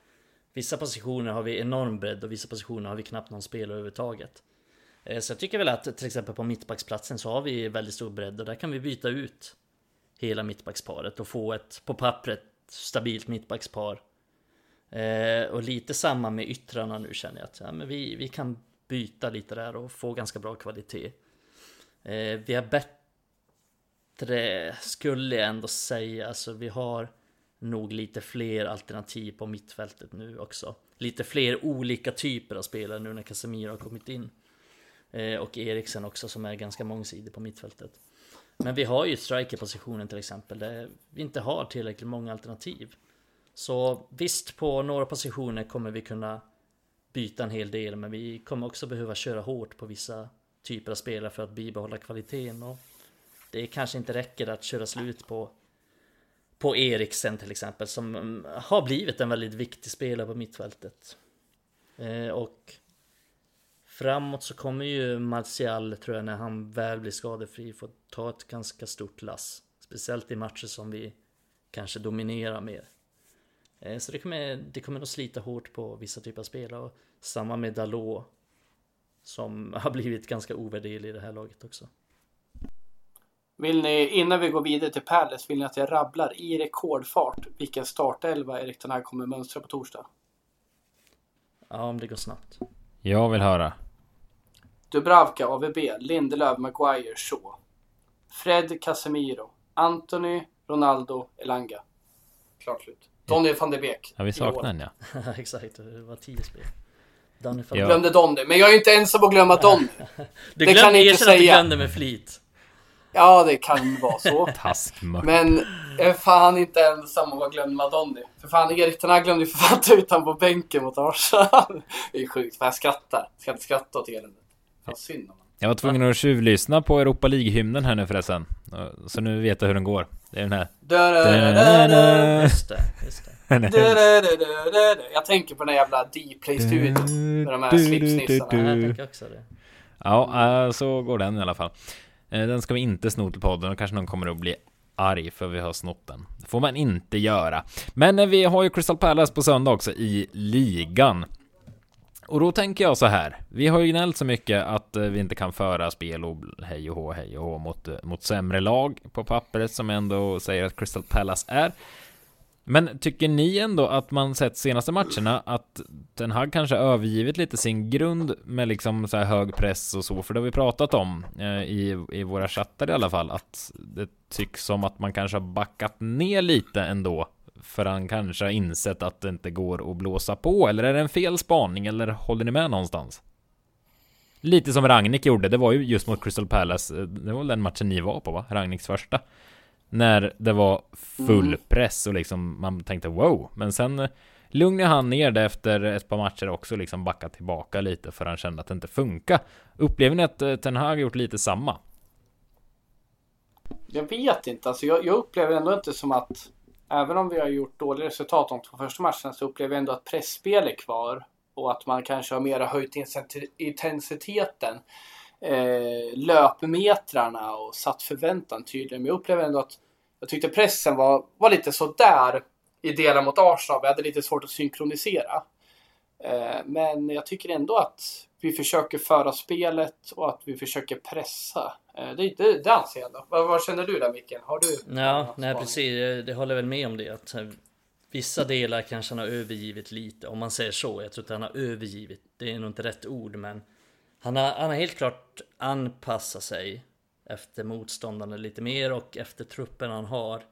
vissa positioner har vi enorm bredd och vissa positioner har vi knappt någon spelare överhuvudtaget. Eh, så jag tycker väl att till exempel på mittbacksplatsen så har vi väldigt stor bredd och där kan vi byta ut hela mittbacksparet och få ett på pappret stabilt mittbackspar. Och lite samma med yttrarna nu känner jag att ja, men vi, vi kan byta lite där och få ganska bra kvalitet. Vi har bättre bättre skulle jag ändå säga. Alltså vi har nog lite fler alternativ på mittfältet nu också. Lite fler olika typer av spelare nu när Casemiro har kommit in. Eh, och Eriksen också som är ganska mångsidig på mittfältet. Men vi har ju strikerpositionen till exempel där vi inte har tillräckligt många alternativ. Så visst, på några positioner kommer vi kunna byta en hel del, men vi kommer också behöva köra hårt på vissa typer av spelare för att bibehålla kvaliteten och det kanske inte räcker att köra slut på på Eriksen till exempel som mm, har blivit en väldigt viktig spelare på mittfältet. Eh, och framåt så kommer ju Martial tror jag när han väl blir skadefri få ta ett ganska stort lass. Speciellt i matcher som vi kanske dominerar mer. Eh, så det kommer, det kommer nog slita hårt på vissa typer av spelare. Och samma med Dalot. Som *laughs* har blivit ganska ovärderlig i det här laget också. Vill ni, innan vi går vidare till Palace, vill ni att jag rabblar i rekordfart vilken startelva Erik här kommer mönstra på torsdag? Ja, om det går snabbt. Jag vill höra. Dubravka, AVB, Lindelöf, Maguire, Shaw. Fred, Casemiro. Anthony, Ronaldo, Elanga. Klart slut. Donny van de Beek. Ja, vi saknar en ja. *laughs* Exakt, det var tio spel. Donny van ja. glömde Donny, men jag är inte ensam att glömma Donny. *laughs* du det kan inte säga. att du glömde med flit. Ja, det kan vara så. *laughs* Taskmört. Men jag är fan inte ensam om att glömma Donny. För fan, Erik den här glömde ju för fan ta ut på bänken mot Arsenal. *laughs* det är sjukt, för jag skrattar. Jag ska inte skratta åt eländet. Fan synd om Jag var tvungen att tjuvlyssna på Europa League-hymnen här nu förresten. Så nu vet jag hur den går. Det är den här. Just det, just det. Jag tänker på den jävla Dplay-studion med de här slipsnissarna. Jag tänker också det. Ja, så går den i alla fall. Eh, den ska vi inte sno till podden och kanske någon kommer att bli arg för vi har snott den. Det får man inte göra. Men eh, vi har ju Crystal Palace på söndag också i ligan. Och då tänker jag så här. Vi har ju gnällt så mycket att eh, vi inte kan föra spel och hej och hå, hej och hå mot, mot sämre lag på pappret som ändå säger att Crystal Palace är. Men tycker ni ändå att man sett senaste matcherna att den här kanske övergivit lite sin grund med liksom så här hög press och så, för det har vi pratat om eh, i, i våra chattar i alla fall, att det tycks som att man kanske har backat ner lite ändå, för han kanske har insett att det inte går att blåsa på, eller är det en fel spaning, eller håller ni med någonstans? Lite som Ragnik gjorde, det var ju just mot Crystal Palace, eh, det var väl den matchen ni var på va? Ragniks första. När det var full mm. press och liksom man tänkte wow. Men sen eh, lugnade han ner det efter ett par matcher också liksom backa tillbaka lite för han kände att det inte funkar. Upplever ni att eh, Ten Hag gjort lite samma? Jag vet inte, alltså jag, jag upplever ändå inte som att även om vi har gjort dåliga resultat de två första matcherna så upplever jag ändå att pressspel är kvar och att man kanske har mera höjt intensiteten eh, löpmetrarna och satt förväntan tydligen. Men jag upplever ändå att jag tyckte pressen var, var lite sådär i delar mot Arsenal. Vi hade lite svårt att synkronisera. Eh, men jag tycker ändå att vi försöker föra spelet och att vi försöker pressa. Eh, det, det, det anser jag. Då. Vad, vad känner du där Mikael? Har du? Ja, nej precis. Det håller väl med om det. Att eh, vissa delar kanske han har övergivit lite. Om man säger så. Jag tror inte han har övergivit. Det är nog inte rätt ord men han har, han har helt klart anpassat sig efter motståndarna lite mer och efter truppen han har.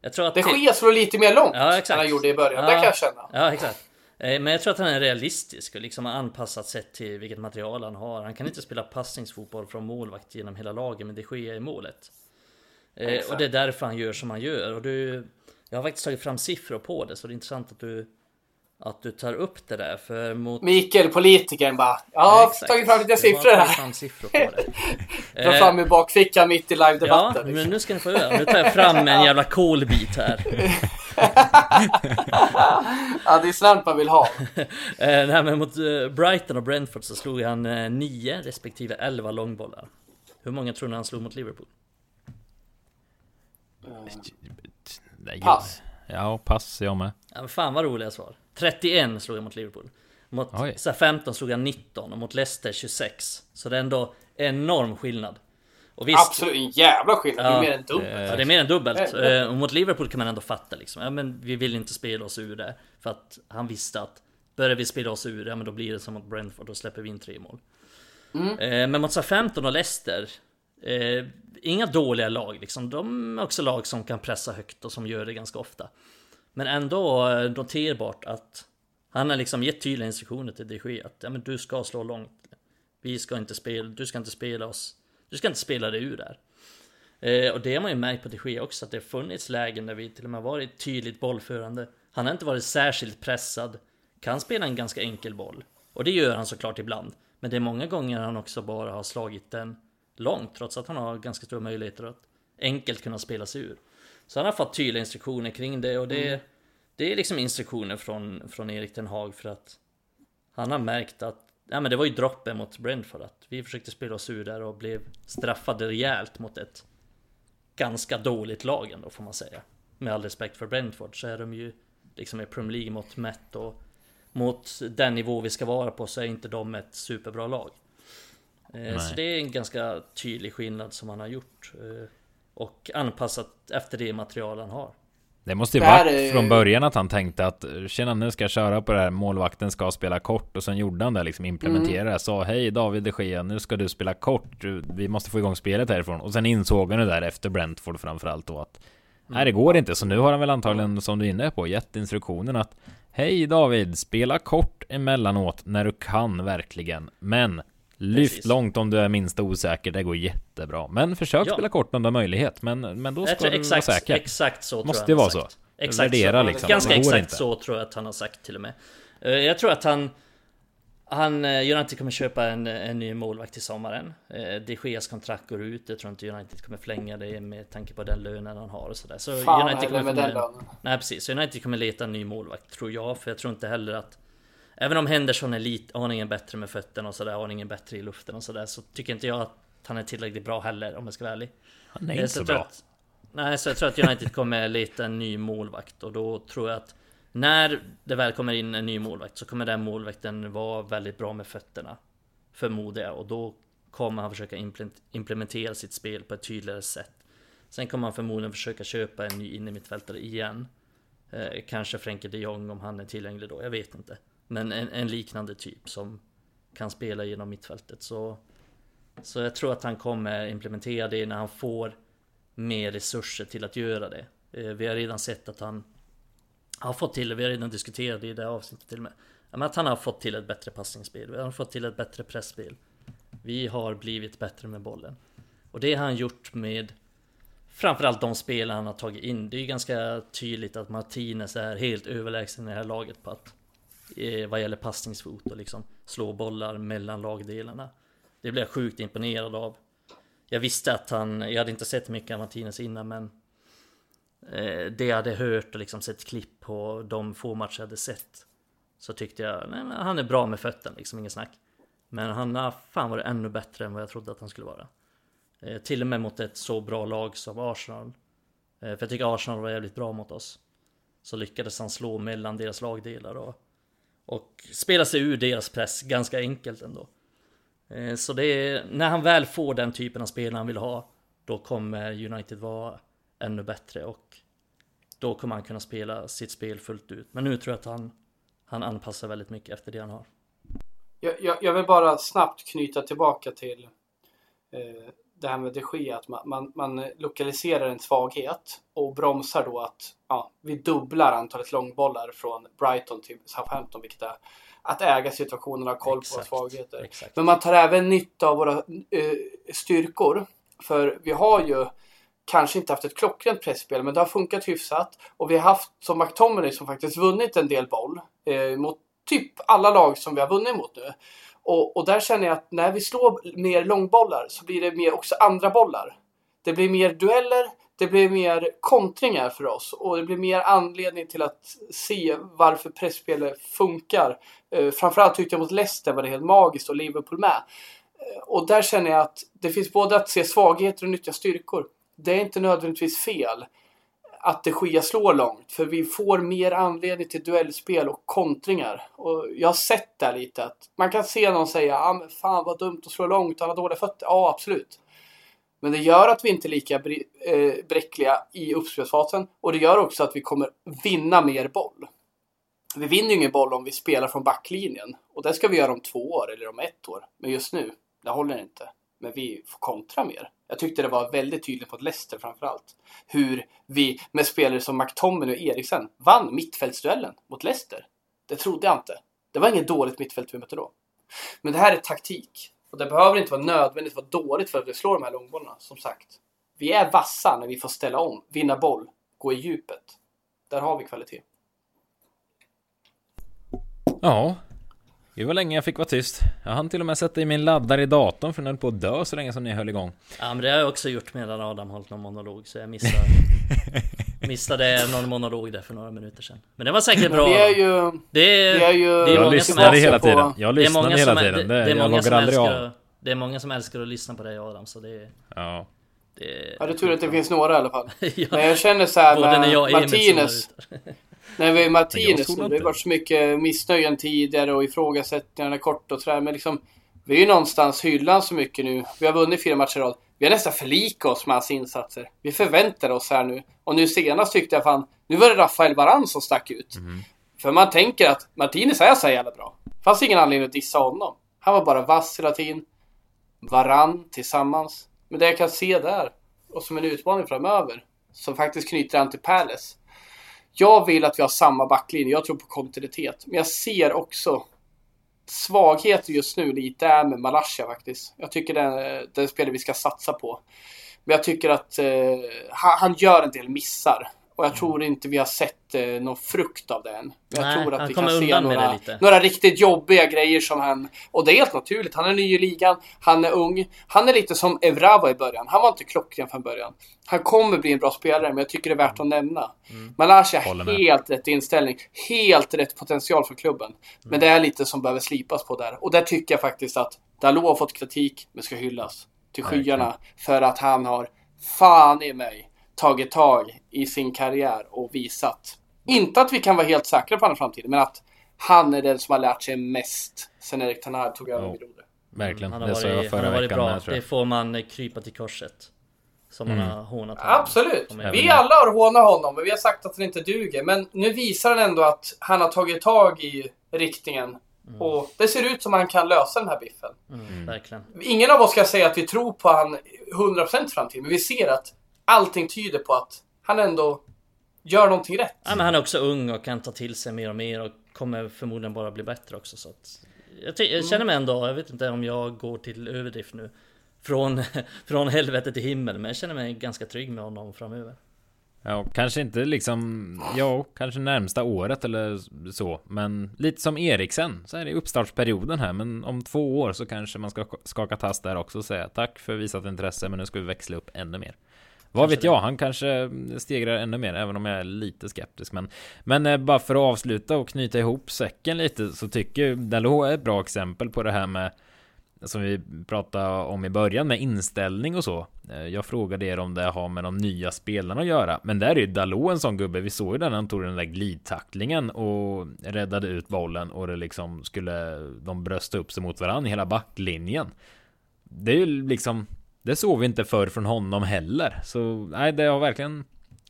Jag tror att det sker så lite mer långt ja, än han gjorde i början, ja, det kan jag känna. Ja, exakt. Eh, men jag tror att han är realistisk och liksom har anpassat sett till vilket material han har. Han kan inte spela passningsfotboll från målvakt genom hela laget, men det sker i målet. Exakt. Och det är därför han gör som han gör. Och du, jag har faktiskt tagit fram siffror på det, så det är intressant att du att du tar upp det där för mot... Mikael, politikern bara. Jag har ja, tagit fram lite siffror här. Fram siffror på det. *laughs* Dra fram i bakfickan mitt i live-debatten. Ja, men nu ska ni få göra. Nu tar jag fram en *laughs* jävla kolbit här. *laughs* ja, det är sånt man vill ha. Eh, nej, men mot eh, Brighton och Brentford så slog han 9 eh, respektive 11 långbollar. Hur många tror ni han slog mot Liverpool? Pass. Ja, pass jag med. Ja, men fan vad roliga svar. 31 slog han mot Liverpool. Mot så 15 slog han 19 och mot Leicester 26. Så det är ändå enorm skillnad. Och visst, Absolut, en jävla skillnad. Ja, det är mer än dubbelt. Ja, det är mer än dubbelt. Eh, och mot Liverpool kan man ändå fatta liksom. Ja, men vi vill inte spela oss ur det. För att han visste att börjar vi spela oss ur det, ja, men då blir det som mot Brentford. Då släpper vi in tre mål. Mm. Eh, men mot 15 och Leicester. Eh, inga dåliga lag liksom. De är också lag som kan pressa högt och som gör det ganska ofta. Men ändå noterbart att han har liksom gett tydliga instruktioner till DG att ja, men du ska slå långt. Vi ska inte spela, du ska inte spela oss. Du ska inte spela dig ur där. Eh, och det har man ju märkt på DG också, att det har funnits lägen där vi till och med varit tydligt bollförande. Han har inte varit särskilt pressad, kan spela en ganska enkel boll. Och det gör han såklart ibland. Men det är många gånger han också bara har slagit den långt, trots att han har ganska stora möjligheter att enkelt kunna spela sig ur. Så han har fått tydliga instruktioner kring det och det, mm. det är liksom instruktioner från, från Erik Ten Hag för att han har märkt att Ja men det var ju droppen mot Brentford att vi försökte spela oss ur där och blev straffade rejält mot ett ganska dåligt lag ändå får man säga. Med all respekt för Brentford så är de ju liksom i Premier League mot mätt och mot den nivå vi ska vara på så är inte de ett superbra lag. Eh, Nej. Så det är en ganska tydlig skillnad som han har gjort. Och anpassat efter det material han har. Det måste ju varit är... från början att han tänkte att Tjena nu ska jag köra på det här Målvakten ska spela kort Och sen gjorde han det liksom Implementerade mm. Sa hej David de Gea Nu ska du spela kort Vi måste få igång spelet härifrån Och sen insåg han det där efter Brentford framförallt då att mm. Nej det går inte Så nu har han väl antagligen som du är inne på Gett instruktionen att Hej David Spela kort emellanåt När du kan verkligen Men Lyft Precis. långt om du är minst osäker, det går jättebra. Men försök ja. spela kort om du har möjlighet. Men, men då ska du exakt, vara säker. Exakt så Måste ju vara så. Exakt Värdera så. liksom. Ganska exakt inte. så tror jag att han har sagt till och med. Eh, jag tror att han han, eh, United kommer köpa en, en ny målvakt till sommaren. Eh, de Geas kontrakt går ut. Jag tror inte United kommer förlänga det med tanke på den lönen han har och sådär. Så Fan, United kommer med den lönen. Nej precis, så United kommer leta en ny målvakt tror jag. För jag tror inte heller att Även om Henderson är lite aningen bättre med fötterna och sådär, aningen bättre i luften och sådär, så tycker inte jag att han är tillräckligt bra heller om jag ska vara ärlig. Han är inte så, så bra. Att, nej, så jag tror att United kommer leta en ny målvakt och då tror jag att när det väl kommer in en ny målvakt så kommer den målvakten vara väldigt bra med fötterna. Förmodar jag och då kommer han försöka implementera sitt spel på ett tydligare sätt. Sen kommer han förmodligen försöka köpa en ny innermittfältare igen. Eh, kanske Frenkie de Jong om han är tillgänglig då, jag vet inte. Men en, en, liknande typ som kan spela genom mittfältet. Så, så jag tror att han kommer implementera det när han får mer resurser till att göra det. Eh, vi har redan sett att han har fått till det, vi har redan diskuterat det i det här avsnittet till och med. Att han har fått till ett bättre passningsspel, vi har fått till ett bättre pressspel. Vi har blivit bättre med bollen. Och det har han gjort med Framförallt de spelare han har tagit in. Det är ju ganska tydligt att Martinez är helt överlägsen i det här laget på att Eh, vad gäller passningsfot och liksom slå bollar mellan lagdelarna. Det blev jag sjukt imponerad av. Jag visste att han, jag hade inte sett mycket av Martinez innan men eh, det jag hade hört och liksom sett klipp på de få matcher jag hade sett så tyckte jag, nej men han är bra med fötterna liksom, inget snack. Men han har fan varit ännu bättre än vad jag trodde att han skulle vara. Eh, till och med mot ett så bra lag som Arsenal. Eh, för jag tycker Arsenal var jävligt bra mot oss. Så lyckades han slå mellan deras lagdelar och och spela sig ur deras press ganska enkelt ändå. Eh, så det är, när han väl får den typen av spel han vill ha, då kommer United vara ännu bättre och då kommer han kunna spela sitt spel fullt ut. Men nu tror jag att han, han anpassar väldigt mycket efter det han har. Jag, jag, jag vill bara snabbt knyta tillbaka till eh, det här med de Gea, att man, man, man lokaliserar en svaghet och bromsar då att ja, vi dubblar antalet långbollar från Brighton till Southampton, vilket är att äga situationen och ha koll Exakt. på våra svagheter. Exakt. Men man tar även nytta av våra eh, styrkor. För vi har ju kanske inte haft ett klockrent pressspel, men det har funkat hyfsat. Och vi har haft som McTominay som faktiskt vunnit en del boll eh, mot typ alla lag som vi har vunnit mot nu. Och, och där känner jag att när vi slår mer långbollar så blir det mer också andra bollar. Det blir mer dueller, det blir mer kontringar för oss och det blir mer anledning till att se varför pressspelet funkar. Eh, framförallt tyckte jag mot Leicester var det helt magiskt och Liverpool med. Eh, och där känner jag att det finns både att se svagheter och nyttja styrkor. Det är inte nödvändigtvis fel att de Gia slår långt. För vi får mer anledning till duellspel och kontringar. Och jag har sett det lite att man kan se någon säga ah, men fan vad dumt att slå långt, han har dåliga fötter. Ja, absolut. Men det gör att vi inte är lika eh, bräckliga i uppspelsfasen. Och det gör också att vi kommer vinna mer boll. Vi vinner ju ingen boll om vi spelar från backlinjen. Och det ska vi göra om två år eller om ett år. Men just nu, det håller inte. Men vi får kontra mer. Jag tyckte det var väldigt tydligt mot Leicester framförallt. Hur vi med spelare som McTominay och Eriksen vann mittfältsduellen mot Leicester. Det trodde jag inte. Det var inget dåligt mittfält vi mötte då. Men det här är taktik. Och det behöver inte vara nödvändigt vara dåligt för att vi slår de här långbollarna. Som sagt. Vi är vassa när vi får ställa om, vinna boll, gå i djupet. Där har vi kvalitet. Ja. Det var länge jag fick vara tyst. Jag hann till och med sätta i min laddare i datorn för den höll på att dö så länge som ni höll igång. Ja men det har jag också gjort medan Adam hållit någon monolog så jag missade *laughs* Missade någon monolog där för några minuter sedan Men det var säkert bra vi är ju... Det är, Vi är ju... det är Jag lyssnade hela på- tiden. Jag det är lyssnade många hela som, tiden. det, Det, det är många som älskar av. att, Det är många som älskar att lyssna på dig Adam så det, Ja. det Ja, det är tur att det finns några i alla fall. *laughs* ja, Men jag känner så här med Martinez. *laughs* När vi är Martinez det har inte. varit så mycket missnöjen tidigare och ifrågasättningarna kort och sådär. Men liksom, vi är ju någonstans hyllan så mycket nu. Vi har vunnit fyra matcher i rad. Vi har nästan förlikat oss med hans insatser. Vi förväntar oss här nu. Och nu senast tyckte jag fan, nu var det Rafael Varan som stack ut. För man tänker att Martinez är så jävla bra. Fanns ingen anledning att dissa honom. Han var bara vass hela tiden. Varann tillsammans. Men det jag kan se där, och som en utmaning framöver, som faktiskt knyter an till Palace. Jag vill att vi har samma backlinje. Jag tror på kontinuitet. Men jag ser också svagheter just nu lite är med Malaysia faktiskt. Jag tycker det är den spelare vi ska satsa på. Men jag tycker att eh, han, han gör en del missar. Och jag tror inte vi har sett eh, någon frukt av det än. Jag Nej, tror att vi kan se några, några riktigt jobbiga grejer som han... Och det är helt naturligt. Han är ny i ligan. Han är ung. Han är lite som Evra var i början. Han var inte klockren från början. Han kommer bli en bra spelare, men jag tycker det är värt att nämna. Mm. Malaysia Håller med. helt rätt inställning. Helt rätt potential för klubben. Men det är lite som behöver slipas på där. Och där tycker jag faktiskt att Dalot har fått kritik, men ska hyllas till skyarna. För att han har, fan i mig, tagit tag i sin karriär och visat. Inte att vi kan vara helt säkra på hans framtid, men att han är den som har lärt sig mest sen Erik Ten Hag tog över vid rodret. Verkligen. Han har det sa jag varit, han förra har varit veckan bra. med, tror Det får man eh, krypa till korset Som man har hånat honom. Absolut. Vi alla har hånat honom, men vi har sagt att han inte duger. Men nu visar han ändå att han har tagit tag i riktningen. Och det ser ut som att han kan lösa den här biffen. Mm, Verkligen. Ingen av oss ska säga att vi tror på han 100% framtid, men vi ser att allting tyder på att han ändå gör någonting rätt. Ja, men han är också ung och kan ta till sig mer och mer och kommer förmodligen bara bli bättre också så att jag, ty- jag känner mig ändå, jag vet inte om jag går till överdrift nu Från, *laughs* från helvete till himmel men jag känner mig ganska trygg med honom framöver Ja, kanske inte liksom, ja, kanske närmsta året eller så. Men lite som Eriksen, så är det uppstartsperioden här. Men om två år så kanske man ska skaka tass där också och säga tack för visat intresse, men nu ska vi växla upp ännu mer. Vad vet jag, han kanske stegrar ännu mer, även om jag är lite skeptisk. Men, men eh, bara för att avsluta och knyta ihop säcken lite så tycker Dalot är ett bra exempel på det här med som vi pratade om i början med inställning och så. Eh, Jag frågade er om det har med de nya spelarna att göra. Men där är ju Dalot en sån gubbe. Vi såg ju den när han tog den där glidtacklingen och räddade ut bollen och det liksom skulle de brösta upp sig mot varandra i hela backlinjen. Det är ju liksom det såg vi inte förr från honom heller. Så nej, det har verkligen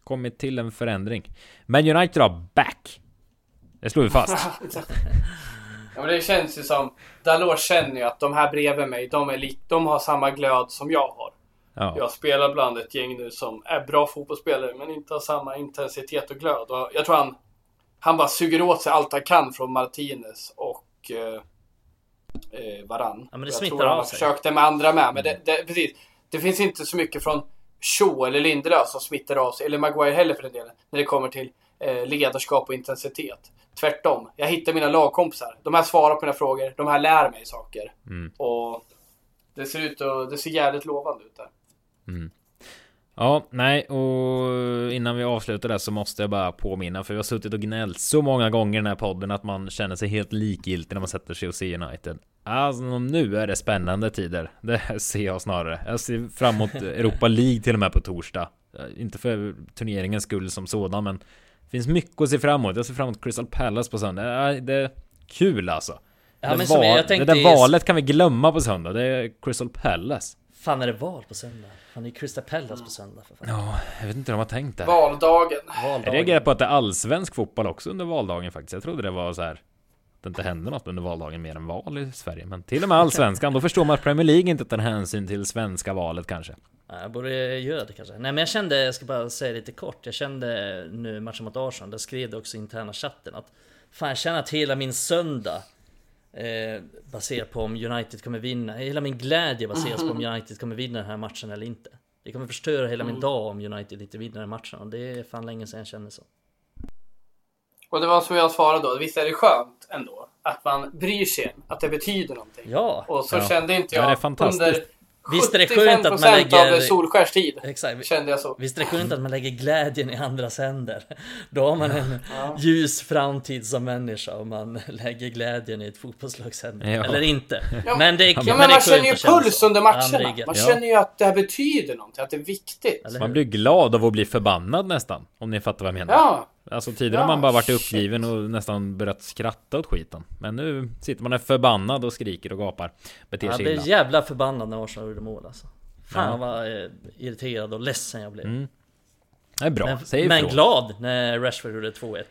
kommit till en förändring. Men United har back. Det slår vi fast. *laughs* Ja, men det känns ju som... Dalot känner ju att de här bredvid mig, de, är lik, de har samma glöd som jag har. Ja. Jag spelar bland ett gäng nu som är bra fotbollsspelare men inte har samma intensitet och glöd. Och jag tror han, han bara suger åt sig allt han kan från Martinez och eh, eh, Varann. Ja, men det jag tror han av har sig. försökt det med andra med. Men det, det, precis, det finns inte så mycket från Shaw eller Lindelöf som smittar av sig. Eller Maguire heller för den delen. När det kommer till eh, ledarskap och intensitet. Tvärtom. Jag hittar mina lagkompisar. De här svarar på mina frågor. De här lär mig saker. Mm. Och det ser ut att, det ser jävligt lovande ut där. Ja, nej, och innan vi avslutar där så måste jag bara påminna, för vi har suttit och gnällt så många gånger i den här podden att man känner sig helt likgiltig när man sätter sig och ser United. Alltså nu är det spännande tider. Det ser jag snarare. Jag ser fram emot Europa League till och med på torsdag. Inte för turneringens skull som sådan, men det finns mycket att se fram emot. Jag ser fram emot Crystal Palace på söndag. Det är kul alltså. Ja, det, jag det där valet kan vi glömma på söndag. Det är Crystal Palace. Fan är det val på söndag? Fan det är Crystal Palace på söndag för fan. Ja, jag vet inte hur de har tänkt där. Valdagen. Jag Valdagen. reagerar på att det är allsvensk fotboll också under valdagen faktiskt. Jag trodde det var så här. Att det inte hände något under valdagen mer än val i Sverige. Men till och med allsvenskan. Då förstår man att Premier League inte tar hänsyn till svenska valet kanske. Ja, jag borde göra det kanske. Nej men jag kände, jag ska bara säga lite kort. Jag kände nu matchen mot Arsenal, där skrev det också i interna chatten att Fan jag känner att hela min söndag eh, baserar på om United kommer vinna. Hela min glädje baseras på om *laughs* United kommer vinna den här matchen eller inte. Det kommer förstöra hela min dag om United inte vinner den matchen och det är fan länge sedan jag kände så. Och det var som jag svarade då. Visst är det skönt ändå? Att man bryr sig. Att det betyder någonting. Ja, Och så Ja. kände inte Ja, jag det är fantastiskt. under Visst är det 75% skönt att man lägger- av Solskärs tid. exakt. Kände jag så. Visst är det skönt att man lägger glädjen i andras händer? Då har man en Ja. ljus framtid som människa om man lägger glädjen i ett fotbollslags händer. Ja. Eller inte. Ja, men det är, Ja, men men det är man känner ju puls under matcherna. Man känner ju att det här betyder någonting. Att det är viktigt. Man blir glad av att bli förbannad nästan. Om ni fattar vad jag menar. Ja. Alltså tidigare Ja, har man bara varit shit. uppgiven och nästan börjat skratta åt skiten. Men nu sitter man är förbannad och skriker och gapar. Beter Jag sig blev illa. jävla förbannad när Arsenal gjorde mål alltså. Fan Ja. vad eh, irriterad och ledsen jag blev. Mm. Det är bra. Men, Säg men glad när Rashford gjorde 2-1.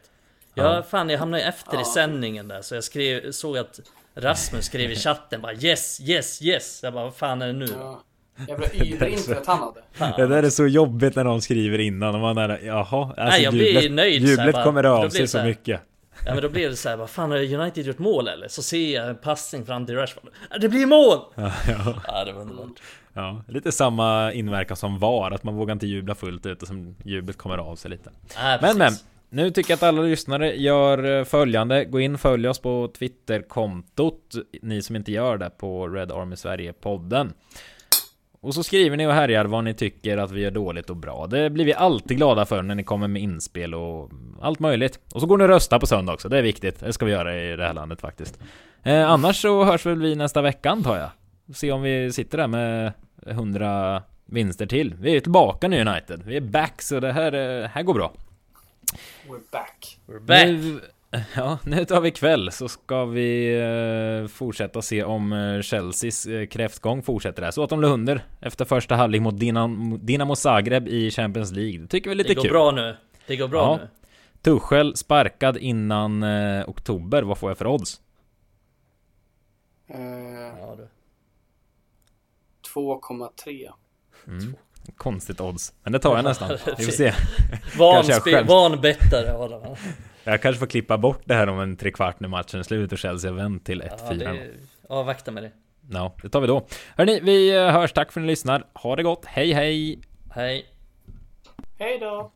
Jag, Ja. fan, jag hamnade efter i Ja. sändningen där så jag skrev, såg att Rasmus skrev i *laughs* chatten bara yes, yes, yes. Jag bara vad fan är det nu? ja. Jävla *laughs* über-internet han hade. Fan. Det där är så jobbigt när de skriver innan och man är jaha, alltså Nej, jag blir jublet, nöjd så här jublet bara. kommer Då av blir sig så så mycket. Ja men då blir det så här, vad fan har United gjort mål eller? Så ser jag en passning fram till Rashford. Det blir mål! *laughs* Ja, ja, Ja det var underbart. ja, lite samma inverkan som VAR, att man vågar inte jubla fullt ut och som jublet kommer av sig lite. Ja, Men men, nu tycker jag att alla lyssnare gör eh, följande. Gå in, följ oss på Twitterkontot, ni som inte gör det, på Red Army Sverige-podden. Och så skriver ni och härjar vad ni tycker att vi gör dåligt och bra. Det blir vi alltid glada för när ni kommer med inspel och allt möjligt. Och så går ni och röstar på söndag också, det är viktigt. Det ska vi göra i det här landet faktiskt. Eh, annars så hörs väl vi nästa vecka antar jag. Se om vi sitter där med 100 vinster till. Vi är tillbaka nu United. Vi är back så det här, eh, här går bra. We're back. We're back! Nu, *laughs* ja, nu tar vi kväll så ska vi eh, fortsätta se om eh, Chelseas eh, kräftgång fortsätter där. Så att de låg under efter första halvlek mot Dinamo, Dinamo Zagreb i Champions League. Det tycker vi är lite Det går kul. bra nu. Det går bra Ja. nu. Tuchel sparkad innan eh, oktober. Vad får jag för odds? Eh, Ja, du. 2,3. Mm. Konstigt odds. Men det tar jag nästan. *laughs* Vi får se. Van, Kanske jag spe, själv. van bettare Adam. Jag kanske får klippa bort det här om en trekvart när matchen är slut och Chelsea har vänt till 1-4. Ja, det, avvakta med det. Ja, det tar vi då. Hörni, vi eh, hörs. Tack för att ni lyssnar. Ha det gott. Hej hej! Hej. Hej då!